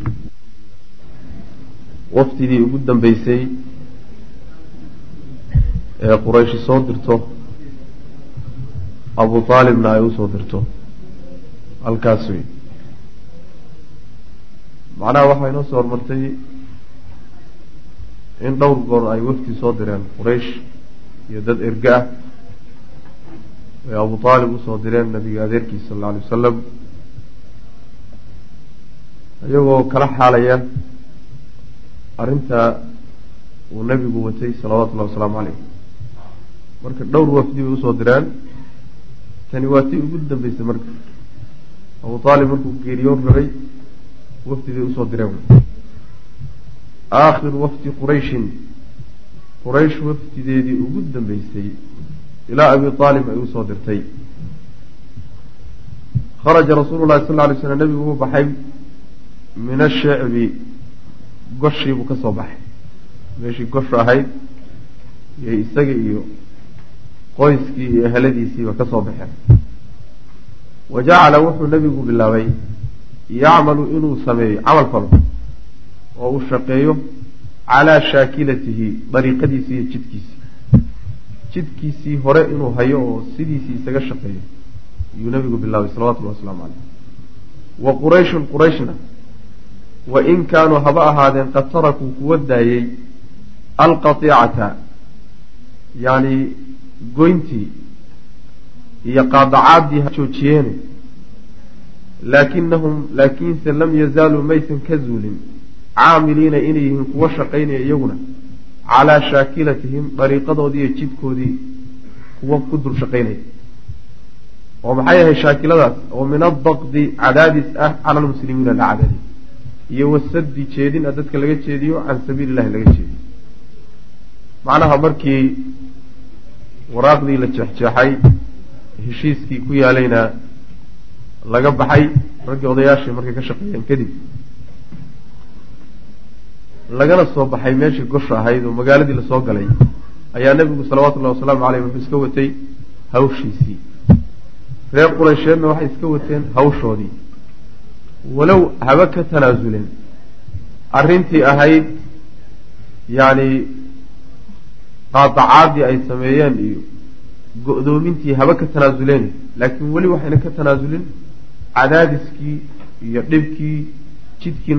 wafdidii ugu dambeysay ee qurayshi soo dirto abu aalibna ay u soo dirto. Halkaas wey macnaha waxaa inoo soo hormartay in dhowr goor ay wafdi soo direen quraysh iyo dad erga ah ay abu aalib u soo direen nabiga adeerkiisa sal alla alay wasalam iyagoo kala xaalaya arrinta uu nabigu watay salawatullahi wasalaamu caleyh marka dhowr wafdi bay u soo direen. Tani waa tii ugu dambeysay marka. Abu aalib markuu geeriyoon rabay wafdiday u soo direen. Aakhiru wafdi qurayshin. Quraysh wafdideedii ugu dambeysay ilaa abi aalib ay u soo dirtay. Kharaja rasuulu llahi sal alay slam nebigu uu baxay. Min ashicbi goshiibuu ka soo baxay. Meeshii goshu ahayd iyo isaga iyo qoyskii iyo eheladiisiiba ka soo baxeen wa jacala wuxuu nebigu bilaabay yacmalu inuu sameeyo camal falo oo uu shaqeeyo calaa shaakilatihi dariiqadiisii iyo jidkiisii jidkiisii hore inuu hayo oo sidiisii isaga shaqeeyo ayuu nebigu bilaabay salawatullahi wasalaamu caleyh wa qurayshun qurayshna wa in kaanuu haba ahaadeen qad tarakuu kuwa daayey alqatiicata yacni goyntii iyo qaadacaaddii ha joojiyeene laakinahum laakiinse lam yazaaluu maysan ka zuulin caamiliina inay yihiin kuwa shaqaynaya iyaguna calaa shaakilatihim dariiqadoodii iyo jidkoodii kuwa ku dul shaqaynaya oo maxay ahay shaakiladaas oo min adaqdi cadaadis ah cala almuslimiina la cadaadiy iyo wasadi jeedin a dadka laga jeediyo can sabiili illahi laga jeediyo macnaha markii waraaqdii la jeexjeexay heshiiskii ku yaalayna laga baxay raggii odayaashii markay ka shaqeeyeen kadib lagana soo baxay meeshii gosha ahayd oo magaaladii la soo galay ayaa nebigu salawatullahi wasalaamu caleyh wuxuu iska watay hawshiisii. Reer quraysheedna waxay iska wateen hawshoodii. Walow haba ka tanaasulen arrintii ahayd yacni qaadacaadii ay sameeyeen iyo go-doomintii haba ka tanaasuleen laakiin weli waxayna ka tanaasulin cadaadiskii iyo dhibkii jidkii